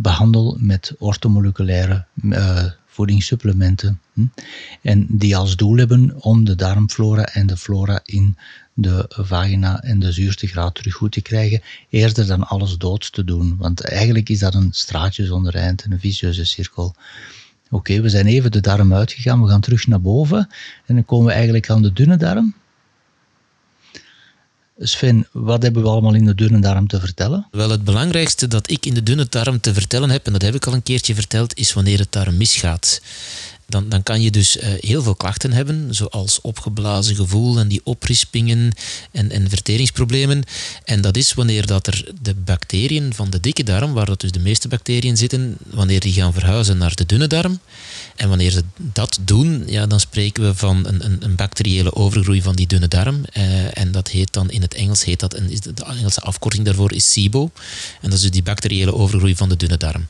behandel met ortomoleculaire uh, voedingssupplementen. Hm? En die als doel hebben om de darmflora en de flora in de vagina en de zuurtegraad terug goed te krijgen, eerder dan alles dood te doen. Want eigenlijk is dat een straatje zonder eind en een vicieuze cirkel. Oké, we zijn even de darm uitgegaan, we gaan terug naar boven en dan komen we eigenlijk aan de dunne darm. Sven, wat hebben we allemaal in de dunne darm te vertellen? Wel, het belangrijkste dat ik in de dunne darm te vertellen heb, en dat heb ik al een keertje verteld, is wanneer het daar misgaat dan, dan kan je dus uh, heel veel klachten hebben, zoals opgeblazen gevoel en die oprispingen en, en verteringsproblemen. En dat is wanneer dat er de bacteriën van de dikke darm, waar dat dus de meeste bacteriën zitten, wanneer die gaan verhuizen naar de dunne darm. En wanneer ze dat doen, ja, dan spreken we van een, een, een bacteriële overgroei van die dunne darm. Uh, en dat heet dan in het Engels, heet dat, en de Engelse afkorting daarvoor is SIBO. En dat is dus die bacteriële overgroei van de dunne darm.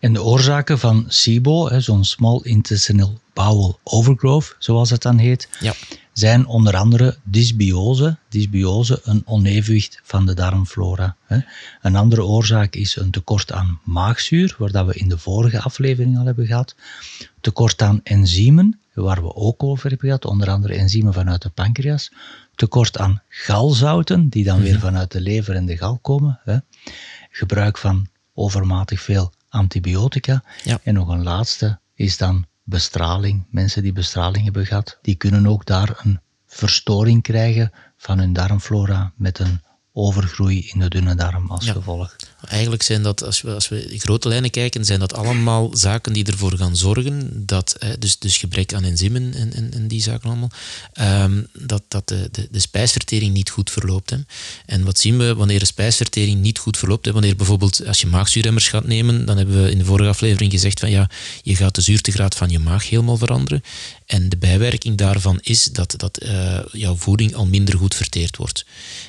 En de oorzaken van SIBO, zo'n small intestinal bowel overgrowth, zoals het dan heet, ja. Zijn onder andere dysbiose. Dysbiose, een onevenwicht van de darmflora. Een andere oorzaak is een tekort aan maagzuur, waar we in de vorige aflevering al hebben gehad. Tekort aan enzymen, waar we ook over hebben gehad, onder andere enzymen vanuit de pancreas. Tekort aan galzouten, die dan weer mhm. vanuit de lever en de gal komen. Gebruik van overmatig veel antibiotica. En nog een laatste is dan bestraling. Mensen die bestraling hebben gehad, die kunnen ook daar een verstoring krijgen van hun darmflora met een overgroei in de dunne darm als gevolg. Eigenlijk zijn dat, als we, als we in grote lijnen kijken, zijn dat allemaal zaken die ervoor gaan zorgen dat, dus, dus gebrek aan enzymen en, en, en die zaken allemaal, ehm, dat, dat de, de, de, spijsvertering niet goed verloopt. Hè. En wat zien we wanneer de spijsvertering niet goed verloopt? Hè? Wanneer bijvoorbeeld, als je maagzuurremmers gaat nemen, dan hebben we in de vorige aflevering gezegd van ja, je gaat de zuurtegraad van je maag helemaal veranderen. En de bijwerking daarvan is dat, dat uh, jouw voeding al minder goed verteerd wordt.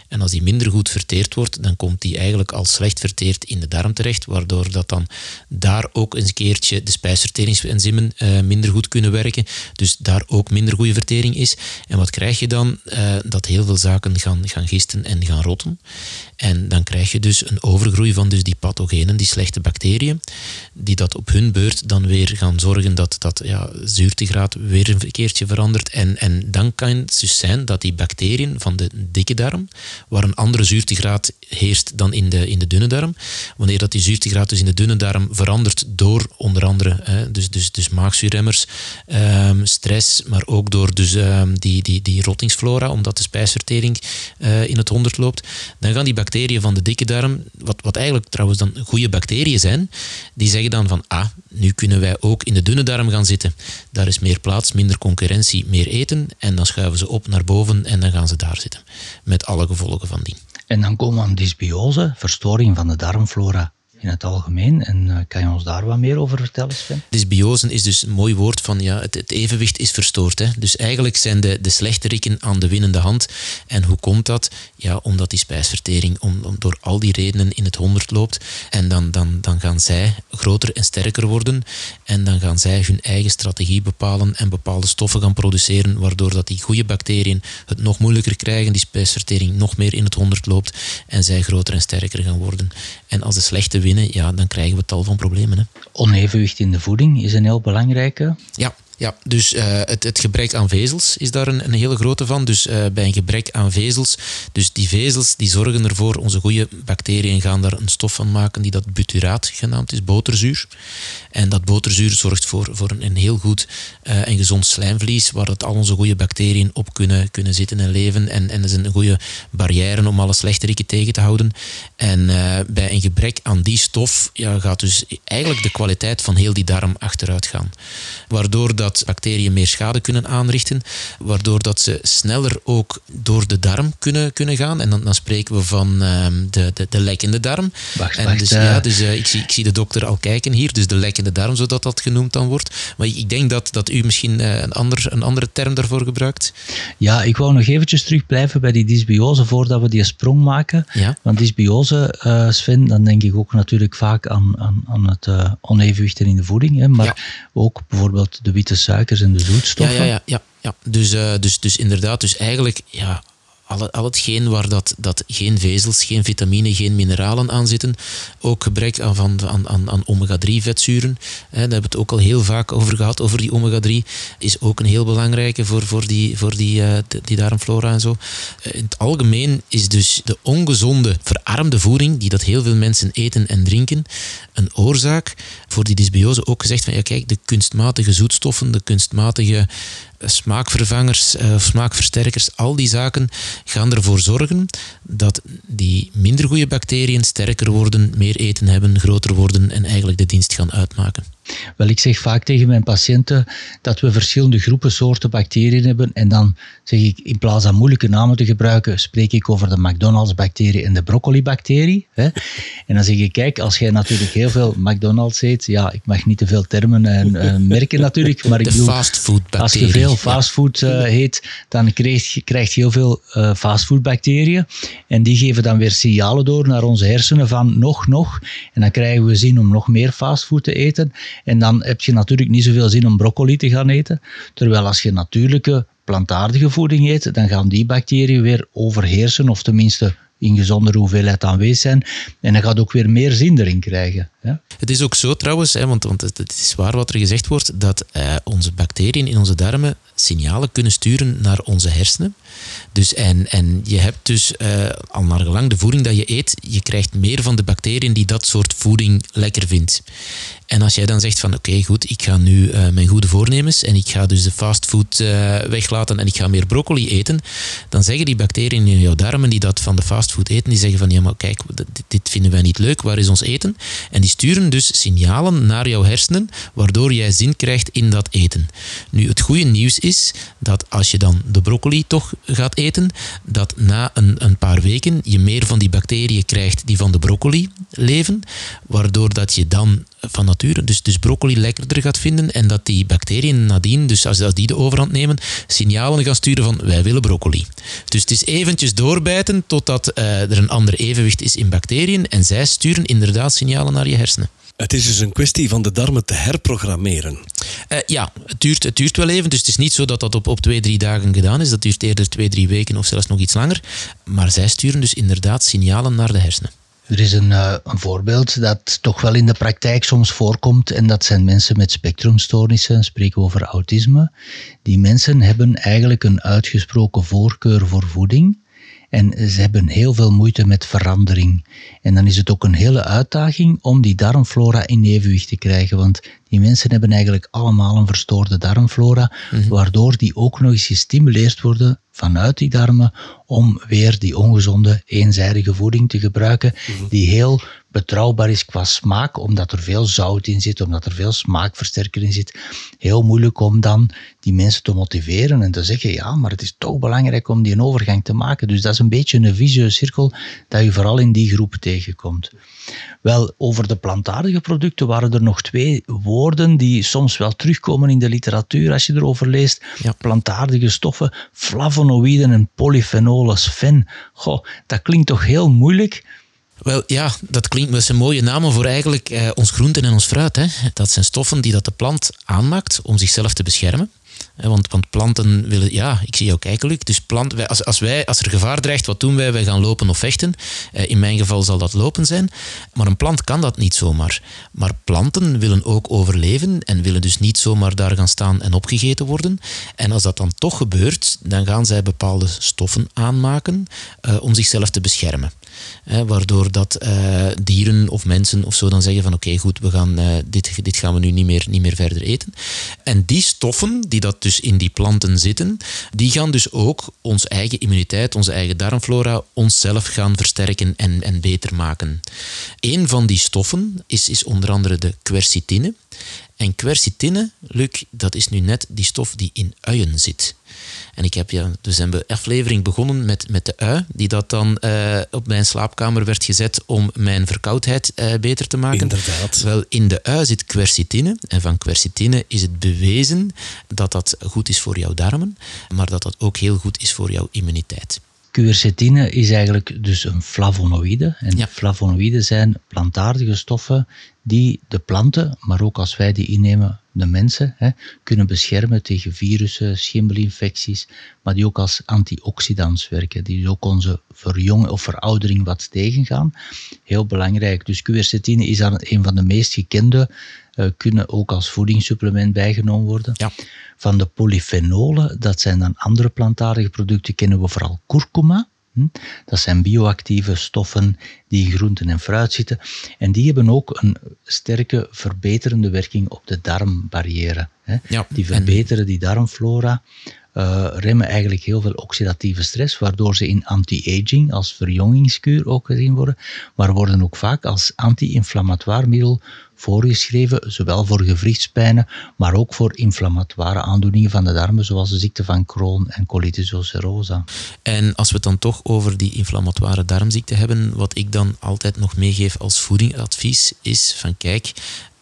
En als die minder goed verteerd wordt, dan komt die eigenlijk al slecht verteerd in de darm terecht, waardoor dat dan daar ook eens een keertje de spijsverteringsenzymen uh, minder goed kunnen werken, dus daar ook minder goede vertering is. En wat krijg je dan? Uh, dat heel veel zaken gaan, gaan gisten en gaan rotten. En dan krijg je dus een overgroei van dus die pathogenen, die slechte bacteriën, die dat op hun beurt dan weer gaan zorgen dat dat ja, zuurtegraad weer een keertje verandert. En, en dan kan het dus zijn dat die bacteriën van de dikke darm, waar een andere zuurtegraad heerst dan in de, in de dunne darm. Wanneer dat die zuurtegraad dus in de dunne darm verandert door onder andere hè, dus, dus, dus maagzuurremmers, um, stress, maar ook door dus, um, die, die, die rottingsflora, omdat de spijsvertering uh, in het honderd loopt, dan gaan die bacteriën van de dikke darm, wat, wat eigenlijk trouwens dan goede bacteriën zijn, die zeggen dan van, ah, nu kunnen wij ook in de dunne darm gaan zitten. Daar is meer plaats, minder concurrentie, meer eten. En dan schuiven ze op naar boven en dan gaan ze daar zitten. Met alle gevolgen van. En dan komen we aan dysbiose, verstoring van de darmflora in het algemeen. En uh, kan je ons daar wat meer over vertellen, Sven? Dysbiose is dus een mooi woord van ja, het, het evenwicht is verstoord. Hè? Dus eigenlijk zijn de, de slechterikken aan de winnende hand. En hoe komt dat? Ja, omdat die spijsvertering om, om door al die redenen in het honderd loopt. En dan, dan, dan gaan zij groter en sterker worden. En dan gaan zij hun eigen strategie bepalen en bepaalde stoffen gaan produceren, waardoor dat die goede bacteriën het nog moeilijker krijgen, die spijsvertering nog meer in het honderd loopt en zij groter en sterker gaan worden. En als de slechte winnen, ja, dan krijgen we tal van problemen. Hè. Onevenwicht in de voeding is een heel belangrijke. Ja, ja, dus uh, het, het, gebrek aan vezels is daar een, een hele grote van. Dus uh, bij een gebrek aan vezels, dus die vezels die zorgen ervoor, onze goede bacteriën gaan daar een stof van maken die dat buturaat genaamd is, boterzuur. En dat boterzuur zorgt voor, voor een, heel goed uh, en gezond slijmvlies, waar dat al onze goede bacteriën op kunnen, kunnen zitten en leven. En, en dat is een goede barrière om alle slechteriken tegen te houden. En bij een gebrek aan die stof ja, gaat dus eigenlijk de kwaliteit van heel die darm achteruit gaan. Waardoor dat dat bacteriën meer schade kunnen aanrichten, waardoor dat ze sneller ook door de darm kunnen, kunnen gaan. En dan, dan spreken we van um, de, de, de lekkende darm. Wacht, en wacht, dus, uh... ja, dus uh, ik, zie, ik zie de dokter al kijken hier, dus de lekkende darm, zodat dat genoemd dan wordt. Maar ik denk dat, dat u misschien uh, een, ander, een andere term daarvoor gebruikt. Ja, ik wou nog eventjes terug blijven bij die dysbiose voordat we die sprong maken. Ja. Want dysbiose, Sven, dan denk ik ook natuurlijk vaak aan, aan, aan het onevenwicht in de voeding. Hè, maar Ja. ook bijvoorbeeld de witte suikers en de zoetstoffen. ja, ja, ja, ja. Dus, uh, dus, dus inderdaad, dus eigenlijk ja, al, al hetgeen waar dat, dat geen vezels, geen vitamine, geen mineralen aan zitten, ook gebrek aan, van, aan, aan, aan omega-3 vetzuren, hè, daar hebben we het ook al heel vaak over gehad, over die omega-3, is ook een heel belangrijke voor, voor, die, voor die, uh, die darmflora en zo. Uh, in het algemeen is dus de ongezonde, verarmde voeding, die dat heel veel mensen eten en drinken, een oorzaak voor die dysbiose. Ook gezegd van, ja kijk, de kunstmatige zoetstoffen, de kunstmatige smaakvervangers of uh, smaakversterkers, al die zaken gaan ervoor zorgen dat die minder goede bacteriën sterker worden, meer eten hebben, groter worden en eigenlijk de dienst gaan uitmaken. Wel, ik zeg vaak tegen mijn patiënten dat we verschillende groepen soorten bacteriën hebben. En dan zeg ik, in plaats van moeilijke namen te gebruiken, spreek ik over de McDonald's-bacterie en de broccoli-bacterie. En dan zeg ik, kijk, als jij natuurlijk heel veel McDonald's eet, ja, ik mag niet te veel termen en uh, merken natuurlijk, maar ik bedoel, als je veel fastfood uh, eet, dan krijg je, krijg je heel veel uh, fastfood-bacteriën. En die geven dan weer signalen door naar onze hersenen van nog, nog. En dan krijgen we zin om nog meer fastfood te eten. En dan heb je natuurlijk niet zoveel zin om broccoli te gaan eten. Terwijl als je natuurlijke plantaardige voeding eet, dan gaan die bacteriën weer overheersen, of tenminste in gezondere hoeveelheid aanwezig zijn. En dan gaat ook weer meer zin erin krijgen. Ja? Het is ook zo trouwens, hè, want, want het is waar wat er gezegd wordt, dat uh, onze bacteriën in onze darmen signalen kunnen sturen naar onze hersenen. Dus en, en je hebt dus uh, al naar gelang de voeding dat je eet, je krijgt meer van de bacteriën die dat soort voeding lekker vindt. En als jij dan zegt van oké, goed, ik ga nu uh, mijn goede voornemens en ik ga dus de fastfood uh, weglaten en ik ga meer broccoli eten, dan zeggen die bacteriën in jouw darmen die dat van de fastfood eten, die zeggen van ja, maar kijk, dit, dit vinden wij niet leuk, waar is ons eten? En die sturen dus signalen naar jouw hersenen, waardoor jij zin krijgt in dat eten. Nu, het goede nieuws is dat als je dan de broccoli toch gaat eten, dat na een, een paar weken je meer van die bacteriën krijgt die van de broccoli leven, waardoor dat je dan van nature dus, dus broccoli lekkerder gaat vinden en dat die bacteriën nadien, dus als, als die de overhand nemen, signalen gaan sturen van wij willen broccoli. Dus het is eventjes doorbijten totdat uh, er een ander evenwicht is in bacteriën en zij sturen inderdaad signalen naar je hersenen. Het is dus een kwestie van de darmen te herprogrammeren. Uh, ja, het duurt, het duurt wel even. Dus het is niet zo dat dat op, op twee, drie dagen gedaan is. Dat duurt eerder twee, drie weken of zelfs nog iets langer. Maar zij sturen dus inderdaad signalen naar de hersenen. Er is een, uh, een, voorbeeld dat toch wel in de praktijk soms voorkomt en dat zijn mensen met spectrumstoornissen, spreken over autisme. Die mensen hebben eigenlijk een uitgesproken voorkeur voor voeding En ze hebben heel veel moeite met verandering. En dan is het ook een hele uitdaging om die darmflora in evenwicht te krijgen. Want die mensen hebben eigenlijk allemaal een verstoorde darmflora, mhm. waardoor die ook nog eens gestimuleerd worden vanuit die darmen om weer die ongezonde eenzijdige voeding te gebruiken, mhm. die heel betrouwbaar is qua smaak, omdat er veel zout in zit, omdat er veel smaakversterker in zit. Heel moeilijk om dan die mensen te motiveren en te zeggen, ja, maar het is toch belangrijk om die overgang te maken. Dus dat is een beetje een vicieuze cirkel dat je vooral in die groep tegenkomt. Wel, over de plantaardige producten waren er nog twee woorden die soms wel terugkomen in de literatuur als je erover leest. Ja. Plantaardige stoffen, flavonoïden en polyphenolen, sfen. Goh, dat klinkt toch heel moeilijk. Wel ja, dat klinkt met zijn mooie namen voor eigenlijk eh, ons groenten en ons fruit. Hè. Dat zijn stoffen die dat de plant aanmaakt om zichzelf te beschermen. Want, want planten willen, ja, ik zie jou kijken, Luc. Dus plant, als, als, wij, als er gevaar dreigt, wat doen wij? Wij gaan lopen of vechten. Eh, in mijn geval zal dat lopen zijn. Maar een plant kan dat niet zomaar. Maar planten willen ook overleven en willen dus niet zomaar daar gaan staan en opgegeten worden. En als dat dan toch gebeurt, dan gaan zij bepaalde stoffen aanmaken uh, om zichzelf te beschermen waardoor dat eh, dieren of mensen of zo dan zeggen van oké goed, we gaan, uh, dit, dit gaan we nu niet meer, niet meer verder eten. En die stoffen die dat dus in die planten zitten, die gaan dus ook onze eigen immuniteit, onze eigen darmflora, onszelf gaan versterken en, en beter maken. Een van die stoffen is, is onder andere de quercitine. En quercitine, Luc, dat is nu net die stof die in uien zit. En ik heb ja, dus een aflevering begonnen met, met de ui, die dat dan uh, op mijn slaapkamer werd gezet om mijn verkoudheid uh, beter te maken. Inderdaad. Wel, in de ui zit quercitine. En van quercitine is het bewezen dat dat goed is voor jouw darmen, maar dat dat ook heel goed is voor jouw immuniteit. Quercetine is eigenlijk dus een flavonoïde. En ja. flavonoïden zijn plantaardige stoffen die de planten, maar ook als wij die innemen, de mensen, hè, kunnen beschermen tegen virussen, schimmelinfecties, maar die ook als antioxidants werken, die dus ook onze verjonging of veroudering wat tegengaan. Heel belangrijk. Dus quercetine is dan een van de meest gekende, uh, kunnen ook als voedingssupplement bijgenomen worden. Ja. Van de polyfenolen, dat zijn dan andere plantaardige producten, kennen we vooral kurkuma. Dat zijn bioactieve stoffen die in groenten en fruit zitten. En die hebben ook een sterke verbeterende werking op de darmbarrière. die verbeteren die darmflora, uh, remmen eigenlijk heel veel oxidatieve stress, waardoor ze in anti-aging als verjongingskuur ook gezien worden, maar worden ook vaak als anti-inflammatoire middel voorgeschreven, zowel voor gewrichtspijnen, maar ook voor inflammatoire aandoeningen van de darmen, zoals de ziekte van Crohn en colitis ulcerosa. En als we het dan toch over die inflammatoire darmziekte hebben, wat ik dan altijd nog meegeef als voedingadvies is van kijk,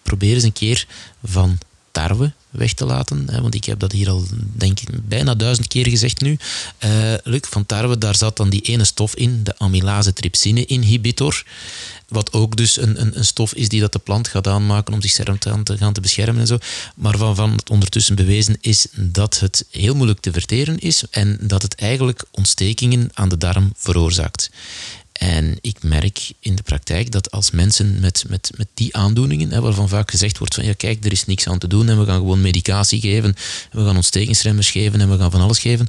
probeer eens een keer van tarwe weg te laten. Hè, want ik heb dat hier al, denk ik, bijna duizend keer gezegd nu. Uh, Luc, van tarwe, daar zat dan die ene stof in, de amylase trypsine inhibitor. Wat ook dus een, een, een, stof is die dat de plant gaat aanmaken om zichzelf te, te gaan te beschermen en zo. Maar waarvan het ondertussen bewezen is dat het heel moeilijk te verteren is en dat het eigenlijk ontstekingen aan de darm veroorzaakt. En ik merk in de praktijk dat als mensen met, met, met die aandoeningen, hè, waarvan vaak gezegd wordt van ja kijk, er is niks aan te doen en we gaan gewoon medicatie geven, we gaan ontstekingsremmers geven en we gaan van alles geven.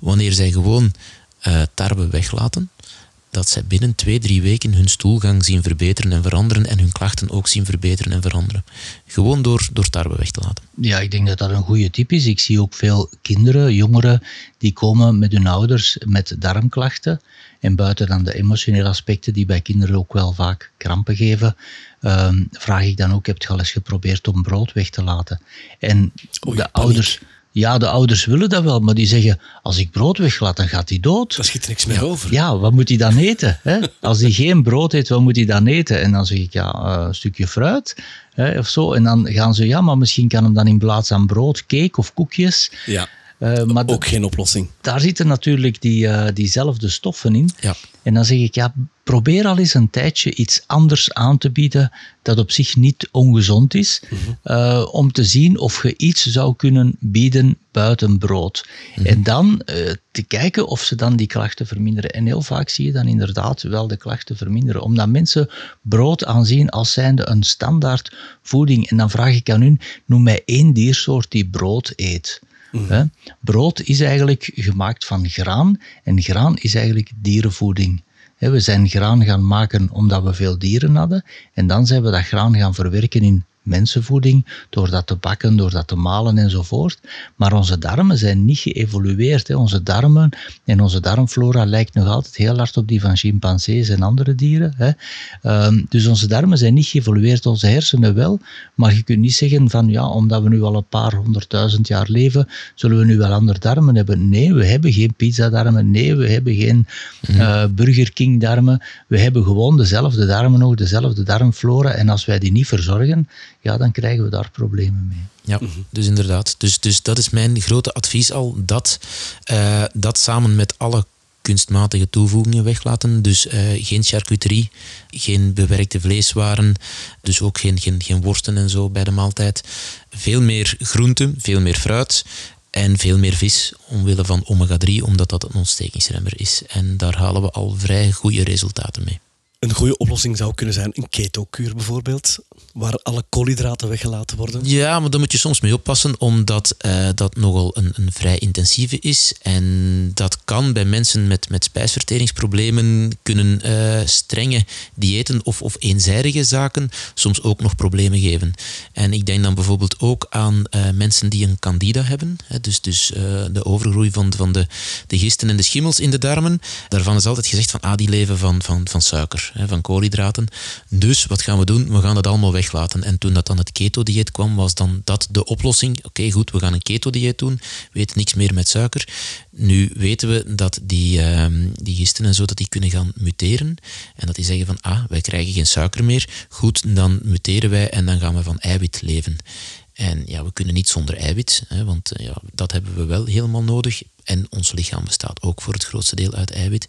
Wanneer zij gewoon uh, tarwe weglaten, dat zij binnen twee, drie weken hun stoelgang zien verbeteren en veranderen en hun klachten ook zien verbeteren en veranderen. Gewoon door, door tarwe weg te laten. Ja, ik denk dat dat een goede tip is. Ik zie ook veel kinderen, jongeren, die komen met hun ouders met darmklachten. En buiten dan de emotionele aspecten die bij kinderen ook wel vaak krampen geven, ehm, vraag ik dan ook, heb je al eens geprobeerd om brood weg te laten? En de ouders ja, de ouders willen dat wel, maar die zeggen, als ik brood weglaat, dan gaat hij dood. Daar schiet er niks meer over. Ja, wat moet hij dan eten? Hè? Als hij geen brood eet, wat moet hij dan eten? En dan zeg ik, ja, eh, een stukje fruit hè, of zo. En dan gaan ze, ja, maar misschien kan hem dan in plaats van brood cake of koekjes. Ja. Uh, maar ook geen oplossing. Daar zitten natuurlijk die, uh, diezelfde stoffen in. Ja. En dan zeg ik, ja, probeer al eens een tijdje iets anders aan te bieden dat op zich niet ongezond is, mm -hmm. om te zien of je iets zou kunnen bieden buiten brood. Mm -hmm. En dan te kijken of ze dan die klachten verminderen. En heel vaak zie je dan inderdaad wel de klachten verminderen, omdat mensen brood aanzien als zijnde een standaard voeding. En dan vraag ik aan hun, noem mij één diersoort die brood eet. Brood is eigenlijk gemaakt van graan en graan is eigenlijk dierenvoeding. We zijn graan gaan maken omdat we veel dieren hadden en dan zijn we dat graan gaan verwerken in mensenvoeding, door dat te bakken, door dat te malen enzovoort. Maar onze darmen zijn niet geëvolueerd. Hè. Onze darmen en onze darmflora lijkt nog altijd heel hard op die van chimpansees en andere dieren. Hè. Ehm, dus onze darmen zijn niet geëvolueerd, onze hersenen wel. Maar je kunt niet zeggen van ja, omdat we nu al een paar honderdduizend jaar leven, zullen we nu wel andere darmen hebben. Nee, we hebben geen pizzadarmen. Nee, we hebben geen eh, Burger King darmen. We hebben gewoon dezelfde darmen nog, dezelfde darmflora. En als wij die niet verzorgen, ja, dan krijgen we daar problemen mee. Ja, dus inderdaad. Dus, dus dat is mijn grote advies al. Dat, eh, dat samen met alle kunstmatige toevoegingen weglaten. Dus eh, geen charcuterie, geen bewerkte vleeswaren, dus ook geen, geen, geen worsten en zo bij de maaltijd. Veel meer groenten, veel meer fruit en veel meer vis omwille van omega-3, omdat dat een ontstekingsremmer is. En daar halen we al vrij goede resultaten mee. Een goede oplossing zou kunnen zijn een keto-kuur bijvoorbeeld, waar alle koolhydraten weggelaten worden. Ja, maar daar moet je soms mee oppassen, omdat eh, dat nogal een, een vrij intensieve is. En dat kan bij mensen met, met spijsverteringsproblemen kunnen eh, strenge diëten of, of eenzijdige zaken soms ook nog problemen geven. En ik denk dan bijvoorbeeld ook aan eh, mensen die een candida hebben. Hè, dus dus de overgroei van, van de, de gisten en de schimmels in de darmen. Daarvan is altijd gezegd van ah, die leven van, van, van suiker, van koolhydraten. Dus wat gaan we doen? We gaan dat allemaal weglaten. En toen dat dan het keto-dieet kwam, was dan dat de oplossing. Oké, goed, we gaan een keto-dieet doen. We eten niks meer met suiker. Nu weten we dat die, ehm, die gisten en zo dat die kunnen gaan muteren. En dat die zeggen van, ah, wij krijgen geen suiker meer. Goed, dan muteren wij en dan gaan we van eiwit leven. En ja, we kunnen niet zonder eiwit, hè, want eh, ja, dat hebben we wel helemaal nodig. En ons lichaam bestaat ook voor het grootste deel uit eiwit.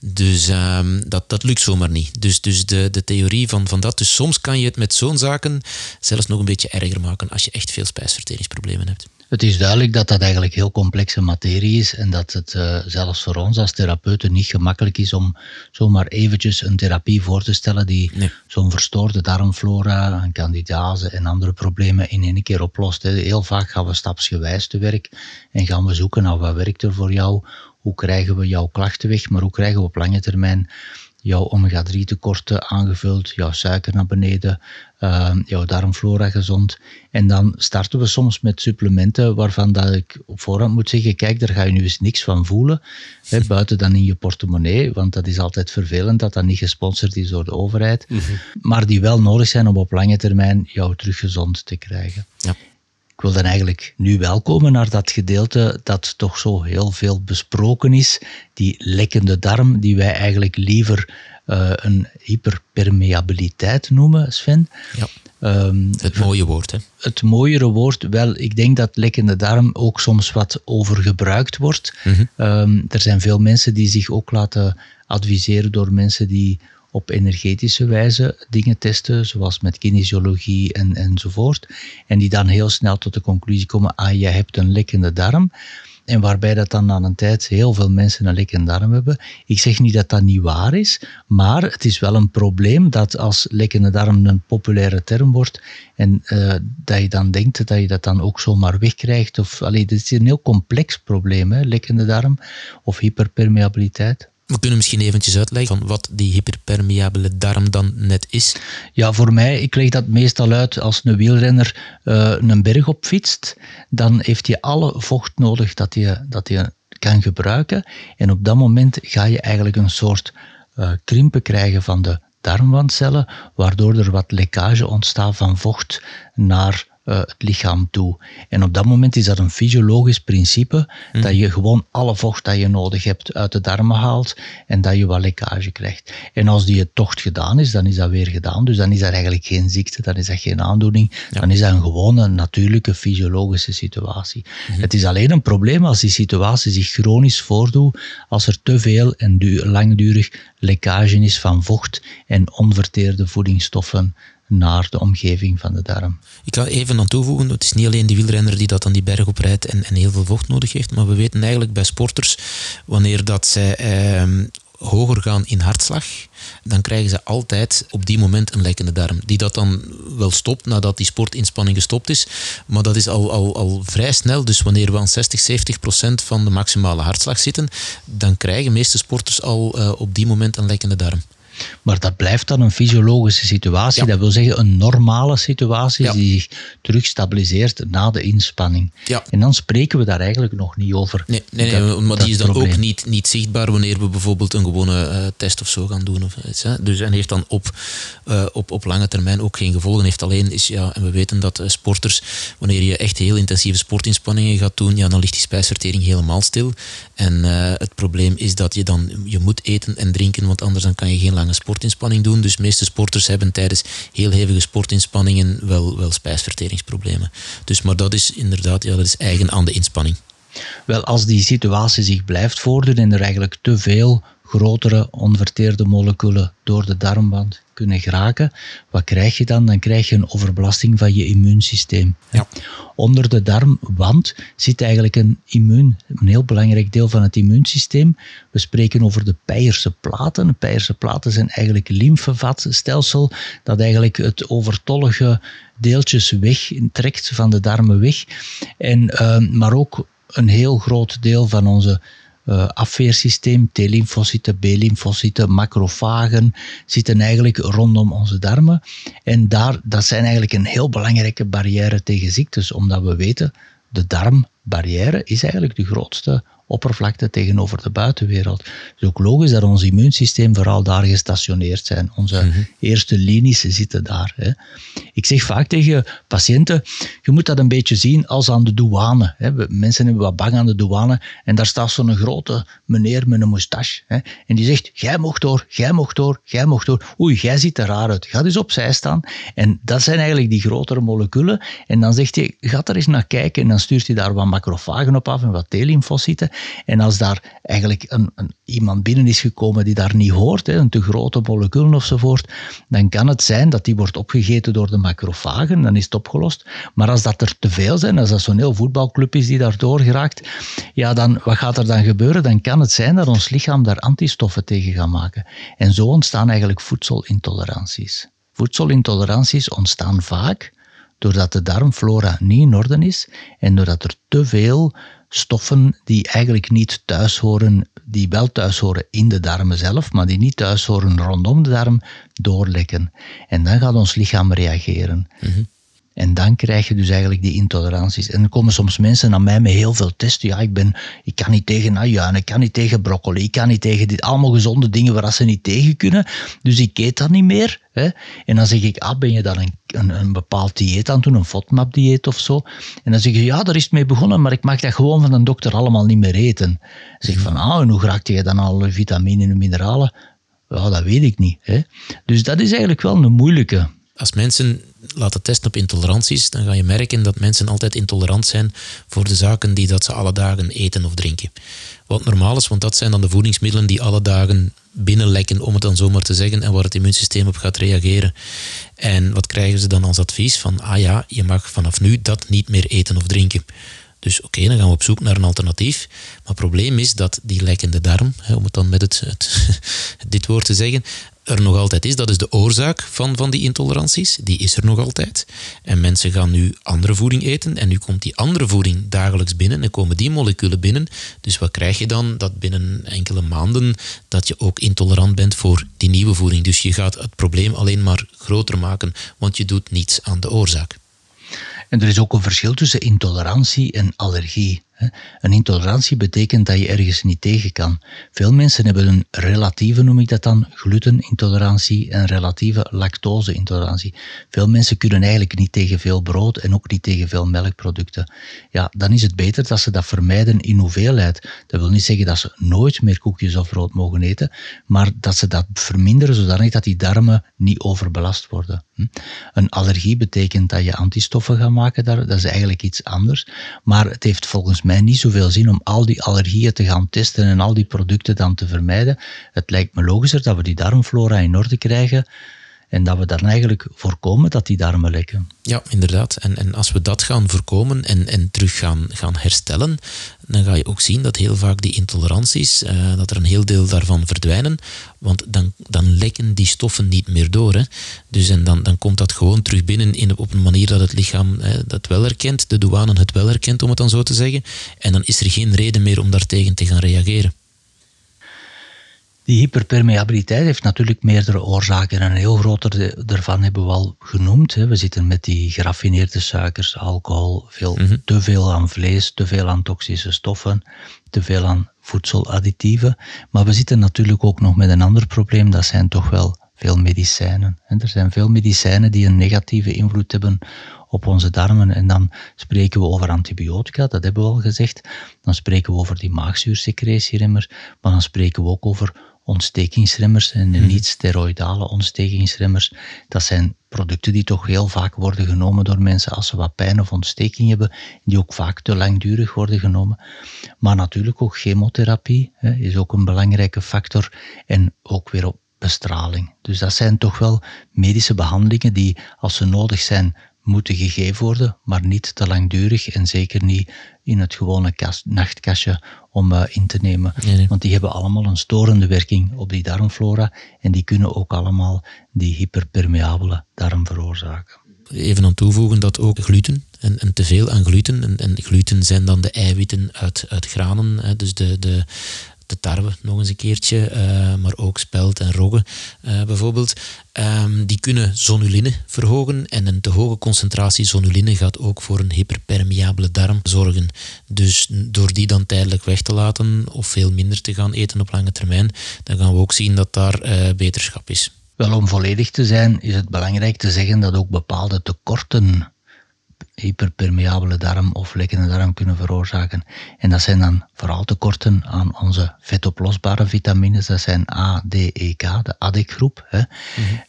Dus ehm, dat, dat lukt zomaar niet. Dus, dus de, de theorie van, van dat. Dus soms kan je het met zo'n zaken zelfs nog een beetje erger maken als je echt veel spijsverteringsproblemen hebt. Het is duidelijk dat dat eigenlijk heel complexe materie is en dat het uh, zelfs voor ons als therapeuten niet gemakkelijk is om zomaar eventjes een therapie voor te stellen die Nee. zo'n verstoorde darmflora, een candidase en andere problemen in één keer oplost. Heel vaak gaan we stapsgewijs te werk en gaan we zoeken naar wat werkt er voor jou, hoe krijgen we jouw klachten weg, maar hoe krijgen we op lange termijn jouw omega-3 tekorten aangevuld, jouw suiker naar beneden, uh, jouw darmflora gezond. En dan starten we soms met supplementen waarvan dat ik op voorhand moet zeggen, kijk, daar ga je nu eens niks van voelen, hè, buiten dan in je portemonnee, want dat is altijd vervelend dat dat niet gesponsord is door de overheid, maar die wel nodig zijn om op lange termijn jou terug gezond te krijgen. Ja. Ik wil dan eigenlijk nu wel komen naar dat gedeelte dat toch zo heel veel besproken is, die lekkende darm, die wij eigenlijk liever een hyperpermeabiliteit noemen, Sven. Ja. Ehm, Het mooie woord, hè? het mooiere woord, wel, ik denk dat lekkende darm ook soms wat overgebruikt wordt. Mhm. Ehm, er zijn veel mensen die zich ook laten adviseren door mensen die op energetische wijze dingen testen, zoals met kinesiologie en, enzovoort. En die dan heel snel tot de conclusie komen, ah, je hebt een lekkende darm. En waarbij dat dan aan een tijd heel veel mensen een lekkende darm hebben. Ik zeg niet dat dat niet waar is, maar het is wel een probleem dat als lekkende darm een populaire term wordt en eh, dat je dan denkt dat je dat dan ook zomaar wegkrijgt. Of, allee, dit is een heel complex probleem, hè, lekkende darm of hyperpermeabiliteit. We kunnen misschien eventjes uitleggen van wat die hyperpermeabele darm dan net is. Ja, voor mij, ik leg dat meestal uit als een wielrenner eh, een berg op fietst, dan heeft hij alle vocht nodig dat hij, dat hij kan gebruiken. En op dat moment ga je eigenlijk een soort eh, krimpen krijgen van de darmwandcellen, waardoor er wat lekkage ontstaat van vocht naar eh, het lichaam toe. En op dat moment is dat een fysiologisch principe dat je gewoon alle vocht dat je nodig hebt uit de darmen haalt en dat je wat lekkage krijgt. En als die tocht gedaan is, dan is dat weer gedaan. Dus dan is dat eigenlijk geen ziekte, dan is dat geen aandoening. Dan is dat een gewone, natuurlijke, fysiologische situatie. Het is alleen een probleem als die situatie zich chronisch voordoet, als er te veel en du- langdurig lekkage is van vocht en onverteerde voedingsstoffen naar de omgeving van de darm. Ik ga even aan toevoegen, het is niet alleen die wielrenner die dat aan die berg oprijdt en, en heel veel vocht nodig heeft, maar we weten eigenlijk bij sporters, wanneer dat zij ehm, hoger gaan in hartslag, dan krijgen ze altijd op die moment een lekkende darm. Die dat dan wel stopt nadat die sportinspanning gestopt is. Maar dat is al, al, al vrij snel. Dus wanneer we aan 60, 70 procent van de maximale hartslag zitten, dan krijgen meeste sporters al uh, op die moment een lekkende darm. Maar dat blijft dan een fysiologische situatie. Dat wil zeggen een normale situatie die zich terug stabiliseert na de inspanning. Ja. En dan spreken we daar eigenlijk nog niet over. Nee, nee, nee maar die is dan ook niet, niet zichtbaar wanneer we bijvoorbeeld een gewone uh, test of zo gaan doen. Of iets, hè. Dus en heeft dan op, uh, op, op lange termijn ook geen gevolgen. Heeft alleen is, ja, en we weten dat uh, sporters, wanneer je echt heel intensieve sportinspanningen gaat doen, ja, dan ligt die spijsvertering helemaal stil. En het probleem is dat je dan je moet eten en drinken, want anders dan kan je geen lange sportinspanning doen. Dus de meeste sporters hebben tijdens heel hevige sportinspanningen wel, wel spijsverteringsproblemen. Dus, maar dat is inderdaad ja, dat is eigen aan de inspanning. Wel, als die situatie zich blijft voordoen en er eigenlijk te veel grotere onverteerde moleculen door de darmwand kunnen geraken, wat krijg je dan? Dan krijg je een overbelasting van je immuunsysteem. Ja. Onder de darmwand zit eigenlijk een immuun, een heel belangrijk deel van het immuunsysteem. We spreken over de Peierse platen. De Peierse platen zijn eigenlijk lymfevatstelsel dat eigenlijk het overtollige deeltjes wegtrekt van de darmen weg. En, uh, maar ook een heel groot deel van onze uh, afweersysteem, T-lymfocyten, B-lymfocyten, macrofagen zitten eigenlijk rondom onze darmen. En daar, dat zijn eigenlijk een heel belangrijke barrière tegen ziektes, omdat we weten, de darmbarrière is eigenlijk de grootste oppervlakte tegenover de buitenwereld. Het is ook logisch dat ons immuunsysteem vooral daar gestationeerd zijn. Onze mhm. eerste linies zitten daar. Hè. Ik zeg vaak tegen patiënten, je moet dat een beetje zien als aan de douane. Hè. Mensen hebben wat bang aan de douane en daar staat zo'n grote meneer met een moustache. Hè. En die zegt, jij mocht door, jij mocht door, jij mocht door. Oei, jij ziet er raar uit. Ga dus opzij staan. En dat zijn eigenlijk die grotere moleculen. En dan zegt hij, ga er eens naar kijken. En dan stuurt hij daar wat macrofagen op af en wat T-lymfocyten. En als daar eigenlijk een, een, iemand binnen is gekomen die daar niet hoort, hè, een te grote moleculen ofzovoort, dan kan het zijn dat die wordt opgegeten door de macrofagen, dan is het opgelost. Maar als dat er te veel zijn, als dat zo'n heel voetbalclub is die daardoor geraakt, ja, dan, wat gaat er dan gebeuren? Dan kan het zijn dat ons lichaam daar antistoffen tegen gaat maken. En zo ontstaan eigenlijk voedselintoleranties. Voedselintoleranties ontstaan vaak doordat de darmflora niet in orde is en doordat er te veel stoffen die eigenlijk niet thuis horen, die wel thuis horen in de darmen zelf, maar die niet thuis horen rondom de darm, doorlekken. En dan gaat ons lichaam reageren. Mm en dan krijg je dus eigenlijk die intoleranties. En dan komen soms mensen naar mij met heel veel testen. Ja, ik, ben, ik kan niet tegen ajuin, ik kan niet tegen broccoli, ik kan niet tegen dit. Allemaal gezonde dingen waar ze niet tegen kunnen. Dus ik eet dat niet meer. Hè. En dan zeg ik, ah, ben je dan een, een, een bepaald dieet aan het doen, een FODMAP-dieet of zo? En dan zeg je, ja, daar is het mee begonnen, maar ik mag dat gewoon van een dokter allemaal niet meer eten. Dan zeg ik van, ah, en hoe raakte je dan alle vitamine en mineralen? Ja, dat weet ik niet. Hè. Dus dat is eigenlijk wel een moeilijke als mensen laten testen op intoleranties, dan ga je merken dat mensen altijd intolerant zijn voor de zaken die dat ze alle dagen eten of drinken. Wat normaal is, want dat zijn dan de voedingsmiddelen die alle dagen binnenlekken, om het dan zomaar te zeggen, en waar het immuunsysteem op gaat reageren. En wat krijgen ze dan als advies? Van, ah ja, je mag vanaf nu dat niet meer eten of drinken. Dus oké, dan gaan we op zoek naar een alternatief. Maar het probleem is dat die lekkende darm, om het dan met het dit woord te zeggen, er nog altijd is. Dat is de oorzaak van, van die intoleranties. Die is er nog altijd. En mensen gaan nu andere voeding eten. En nu komt die andere voeding dagelijks binnen. En komen die moleculen binnen. Dus wat krijg je dan? Dat binnen enkele maanden dat je ook intolerant bent voor die nieuwe voeding. Dus je gaat het probleem alleen maar groter maken. Want je doet niets aan de oorzaak. En er is ook een verschil tussen intolerantie en allergie. Een intolerantie betekent dat je ergens niet tegen kan. Veel mensen hebben een relatieve, noem ik dat dan, glutenintolerantie en relatieve lactoseintolerantie. Veel mensen kunnen eigenlijk niet tegen veel brood en ook niet tegen veel melkproducten. Ja, dan is het beter dat ze dat vermijden in hoeveelheid. Dat wil niet zeggen dat ze nooit meer koekjes of brood mogen eten, maar dat ze dat verminderen zodanig dat die darmen niet overbelast worden. Hm? Een allergie betekent dat je antistoffen gaat maken, dat is eigenlijk iets anders. Maar het heeft volgens mij niet zoveel zin om al die allergieën te gaan testen en al die producten dan te vermijden. Het lijkt me logischer dat we die darmflora in orde krijgen En dat we dan eigenlijk voorkomen dat die darmen lekken. Ja, inderdaad. En, en als we dat gaan voorkomen en, en terug gaan, gaan herstellen, dan ga je ook zien dat heel vaak die intoleranties, uh, dat er een heel deel daarvan verdwijnen. Want dan, dan lekken die stoffen niet meer door. Hè. Dus en dan, dan komt dat gewoon terug binnen in, op een manier dat het lichaam dat wel herkent, de douane het wel herkent, om het dan zo te zeggen. En dan is er geen reden meer om daartegen te gaan reageren. Die hyperpermeabiliteit heeft natuurlijk meerdere oorzaken en een heel groot daarvan hebben we al genoemd. We zitten met die geraffineerde suikers, alcohol, veel, mhm. te veel aan vlees, te veel aan toxische stoffen, te veel aan voedseladditieven. Maar we zitten natuurlijk ook nog met een ander probleem, dat zijn toch wel veel medicijnen. Er zijn veel medicijnen die een negatieve invloed hebben op onze darmen. En dan spreken we over antibiotica, dat hebben we al gezegd. Dan spreken we over die maagzuursecretieremmers, maar dan spreken we ook over ontstekingsremmers en de mhm. niet-steroidale ontstekingsremmers. Dat zijn producten die toch heel vaak worden genomen door mensen als ze wat pijn of ontsteking hebben, die ook vaak te langdurig worden genomen. Maar natuurlijk ook chemotherapie hè, is ook een belangrijke factor en ook weer op bestraling. Dus dat zijn toch wel medische behandelingen die, als ze nodig zijn, moeten gegeven worden, maar niet te langdurig en zeker niet in het gewone kast, nachtkastje om uh, in te nemen. Want die hebben allemaal een storende werking op die darmflora en die kunnen ook allemaal die hyperpermeabele darm veroorzaken. Even aan toevoegen dat ook gluten en, en te veel aan gluten, en, en, gluten zijn dan de eiwitten uit, uit granen, hè, dus de, de, tarwe nog eens een keertje, uh, maar ook spelt en rogge uh, bijvoorbeeld. Um, die kunnen zonuline verhogen en een te hoge concentratie zonuline gaat ook voor een hyperpermeabele darm zorgen. Dus door die dan tijdelijk weg te laten of veel minder te gaan eten op lange termijn, dan gaan we ook zien dat daar uh, beterschap is. Wel, om volledig te zijn, is het belangrijk te zeggen dat ook bepaalde tekorten hyperpermeabele darm of lekkende darm kunnen veroorzaken. En dat zijn dan vooral tekorten aan onze vetoplosbare vitamines. Dat zijn A, D, E, K, de ADEC-groep. Mm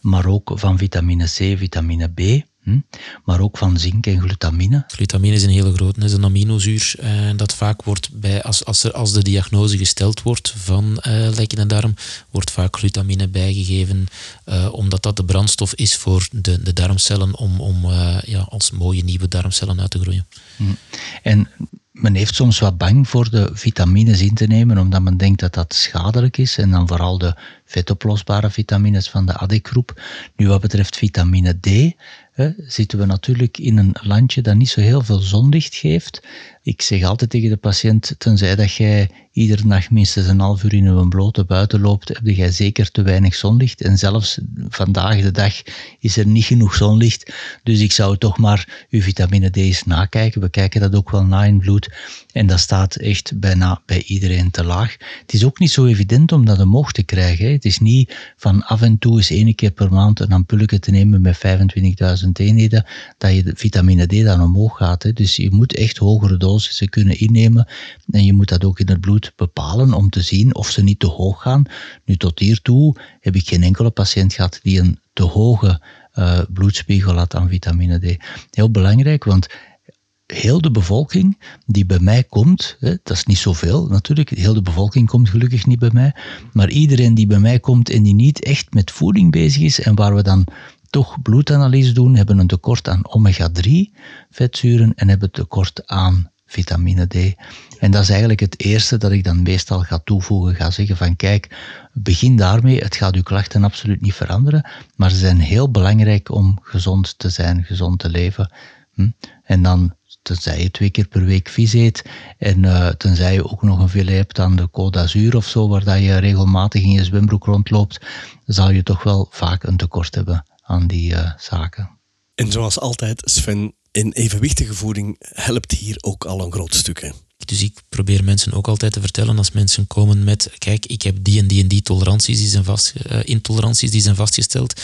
Maar ook van vitamine C, vitamine B. Hm? Maar ook van zink en glutamine. Glutamine is een hele grote, is een aminozuur. Eh, dat vaak wordt bij, als, als, er, als de diagnose gesteld wordt van uh, lekkende darm, wordt vaak glutamine bijgegeven, uh, omdat dat de brandstof is voor de, de darmcellen om, om uh, ja, als mooie nieuwe darmcellen uit te groeien. Hm. En men heeft soms wat bang voor de vitamines in te nemen, omdat men denkt dat dat schadelijk is. En dan vooral de vetoplosbare vitamines van de ADEC-groep. Nu, wat betreft vitamine D, hè, zitten we natuurlijk in een landje dat niet zo heel veel zonlicht geeft. Ik zeg altijd tegen de patiënt, tenzij dat jij iedere nacht minstens een half uur in een blote buiten loopt, heb jij zeker te weinig zonlicht. En zelfs vandaag de dag is er niet genoeg zonlicht. Dus ik zou toch maar uw vitamine D eens nakijken. We kijken dat ook wel na in bloed. En dat staat echt bijna bij iedereen te laag. Het is ook niet zo evident om dat omhoog te krijgen. Het is niet van af en toe eens één keer per maand een ampulletje te nemen met 25.000 eenheden, dat je de vitamine D dan omhoog gaat. Dus je moet echt hogere dosissen kunnen innemen. En je moet dat ook in het bloed bepalen om te zien of ze niet te hoog gaan. Nu, tot hiertoe heb ik geen enkele patiënt gehad die een te hoge uh, bloedspiegel had aan vitamine D. Heel belangrijk, want heel de bevolking die bij mij komt, hè, dat is niet zoveel natuurlijk, heel de bevolking komt gelukkig niet bij mij, maar iedereen die bij mij komt en die niet echt met voeding bezig is en waar we dan toch bloedanalyse doen, hebben een tekort aan omega-3 vetzuren en hebben tekort aan vitamine D. En dat is eigenlijk het eerste dat ik dan meestal ga toevoegen. Ga zeggen van kijk, begin daarmee. Het gaat uw klachten absoluut niet veranderen. Maar ze zijn heel belangrijk om gezond te zijn, gezond te leven. Hm? En dan tenzij je twee keer per week vis eet en uh, tenzij je ook nog een filet hebt aan de Côte of zo, waar dat je regelmatig in je zwembroek rondloopt, zal je toch wel vaak een tekort hebben aan die uh, zaken. En zoals altijd, Sven, in evenwichtige voeding helpt hier ook al een groot stuk. Dus ik probeer mensen ook altijd te vertellen als mensen komen met, kijk, ik heb die en die en die toleranties die zijn vast, uh, intoleranties die zijn vastgesteld.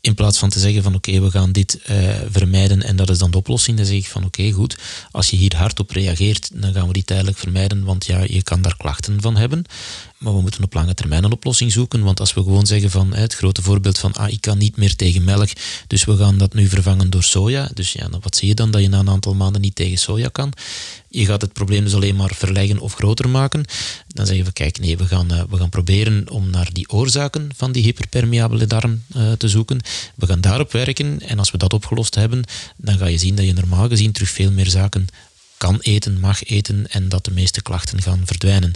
In plaats van te zeggen van oké, we gaan dit uh, vermijden en dat is dan de oplossing, dan zeg ik van oké, goed, als je hier hard op reageert, dan gaan we die tijdelijk vermijden, want ja, je kan daar klachten van hebben. Maar we moeten op lange termijn een oplossing zoeken. Want als we gewoon zeggen van het grote voorbeeld van ah, ik kan niet meer tegen melk, dus we gaan dat nu vervangen door soja. Dus ja, wat zie je dan? Dat je na een aantal maanden niet tegen soja kan je gaat het probleem dus alleen maar verleggen of groter maken. Dan zeggen we, kijk, nee, we gaan, we gaan proberen om naar die oorzaken van die hyperpermeabele darm te zoeken. We gaan daarop werken en als we dat opgelost hebben, dan ga je zien dat je normaal gezien terug veel meer zaken kan eten, mag eten en dat de meeste klachten gaan verdwijnen.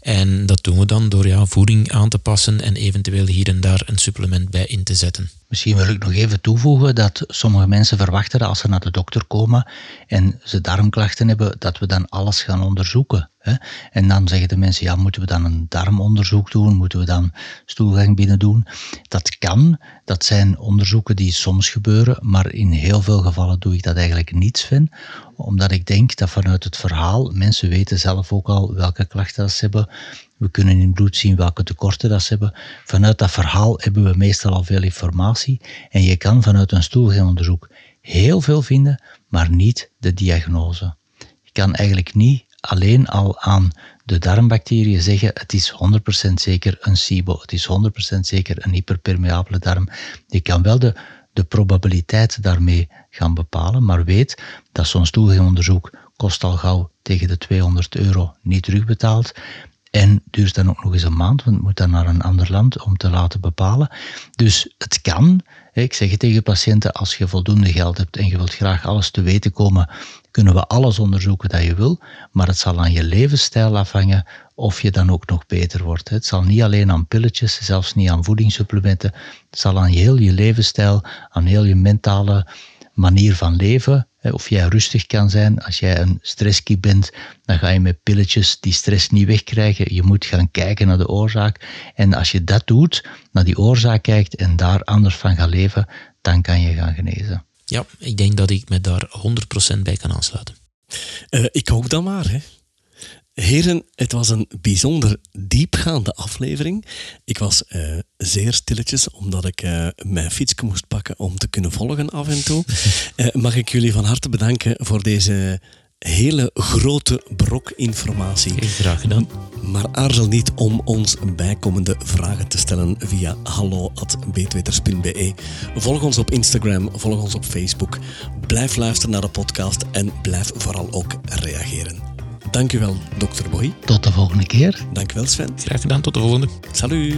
En dat doen we dan door ja, voeding aan te passen en eventueel hier en daar een supplement bij in te zetten. Misschien wil ik nog even toevoegen dat sommige mensen verwachten dat als ze naar de dokter komen en ze darmklachten hebben, dat we dan alles gaan onderzoeken. En dan zeggen de mensen, ja, moeten we dan een darmonderzoek doen? Moeten we dan stoelgang binnen doen? Dat kan. Dat zijn onderzoeken die soms gebeuren, maar in heel veel gevallen doe ik dat eigenlijk niet, Sven. Omdat ik denk dat vanuit het verhaal, mensen weten zelf ook al welke klachten ze hebben. We kunnen in bloed zien welke tekorten dat ze hebben. Vanuit dat verhaal hebben we meestal al veel informatie. En je kan vanuit een stoelgangonderzoek heel veel vinden, maar niet de diagnose. Je kan eigenlijk niet alleen al aan de darmbacteriën zeggen het is 100% zeker een SIBO, het is 100% zeker een hyperpermeabele darm. Je kan wel de, de probabiliteit daarmee gaan bepalen, maar weet dat zo'n stoelgangonderzoek kost al gauw tegen de 200 euro niet terugbetaald. En duurt dan ook nog eens een maand, want het moet dan naar een ander land om te laten bepalen. Dus het kan. Ik zeg tegen patiënten, als je voldoende geld hebt en je wilt graag alles te weten komen, kunnen we alles onderzoeken dat je wil, maar het zal aan je levensstijl afhangen of je dan ook nog beter wordt. Het zal niet alleen aan pilletjes, zelfs niet aan voedingssupplementen, het zal aan heel je levensstijl, aan heel je mentale manier van leven, of jij rustig kan zijn. Als jij een stresskie bent, dan ga je met pilletjes die stress niet wegkrijgen. Je moet gaan kijken naar de oorzaak. En als je dat doet, naar die oorzaak kijkt en daar anders van gaat leven, dan kan je gaan genezen. Ja, ik denk dat ik me daar 100% bij kan aansluiten. Uh, ik ook dan maar. Hè. Heren, het was een bijzonder diepgaande aflevering. Ik was uh, zeer stilletjes, omdat ik uh, mijn fietsje moest pakken om te kunnen volgen af en toe. Mag ik jullie van harte bedanken voor deze hele grote brok informatie. Graag gedaan. Maar aarzel niet om ons bijkomende vragen te stellen via hallo.beetweters.be. Volg ons op Instagram, volg ons op Facebook. Blijf luisteren naar de podcast en blijf vooral ook reageren. Dankjewel, dokter Boy. Tot de volgende keer. Dankjewel, Sven. Graag gedaan, tot de volgende. Salut.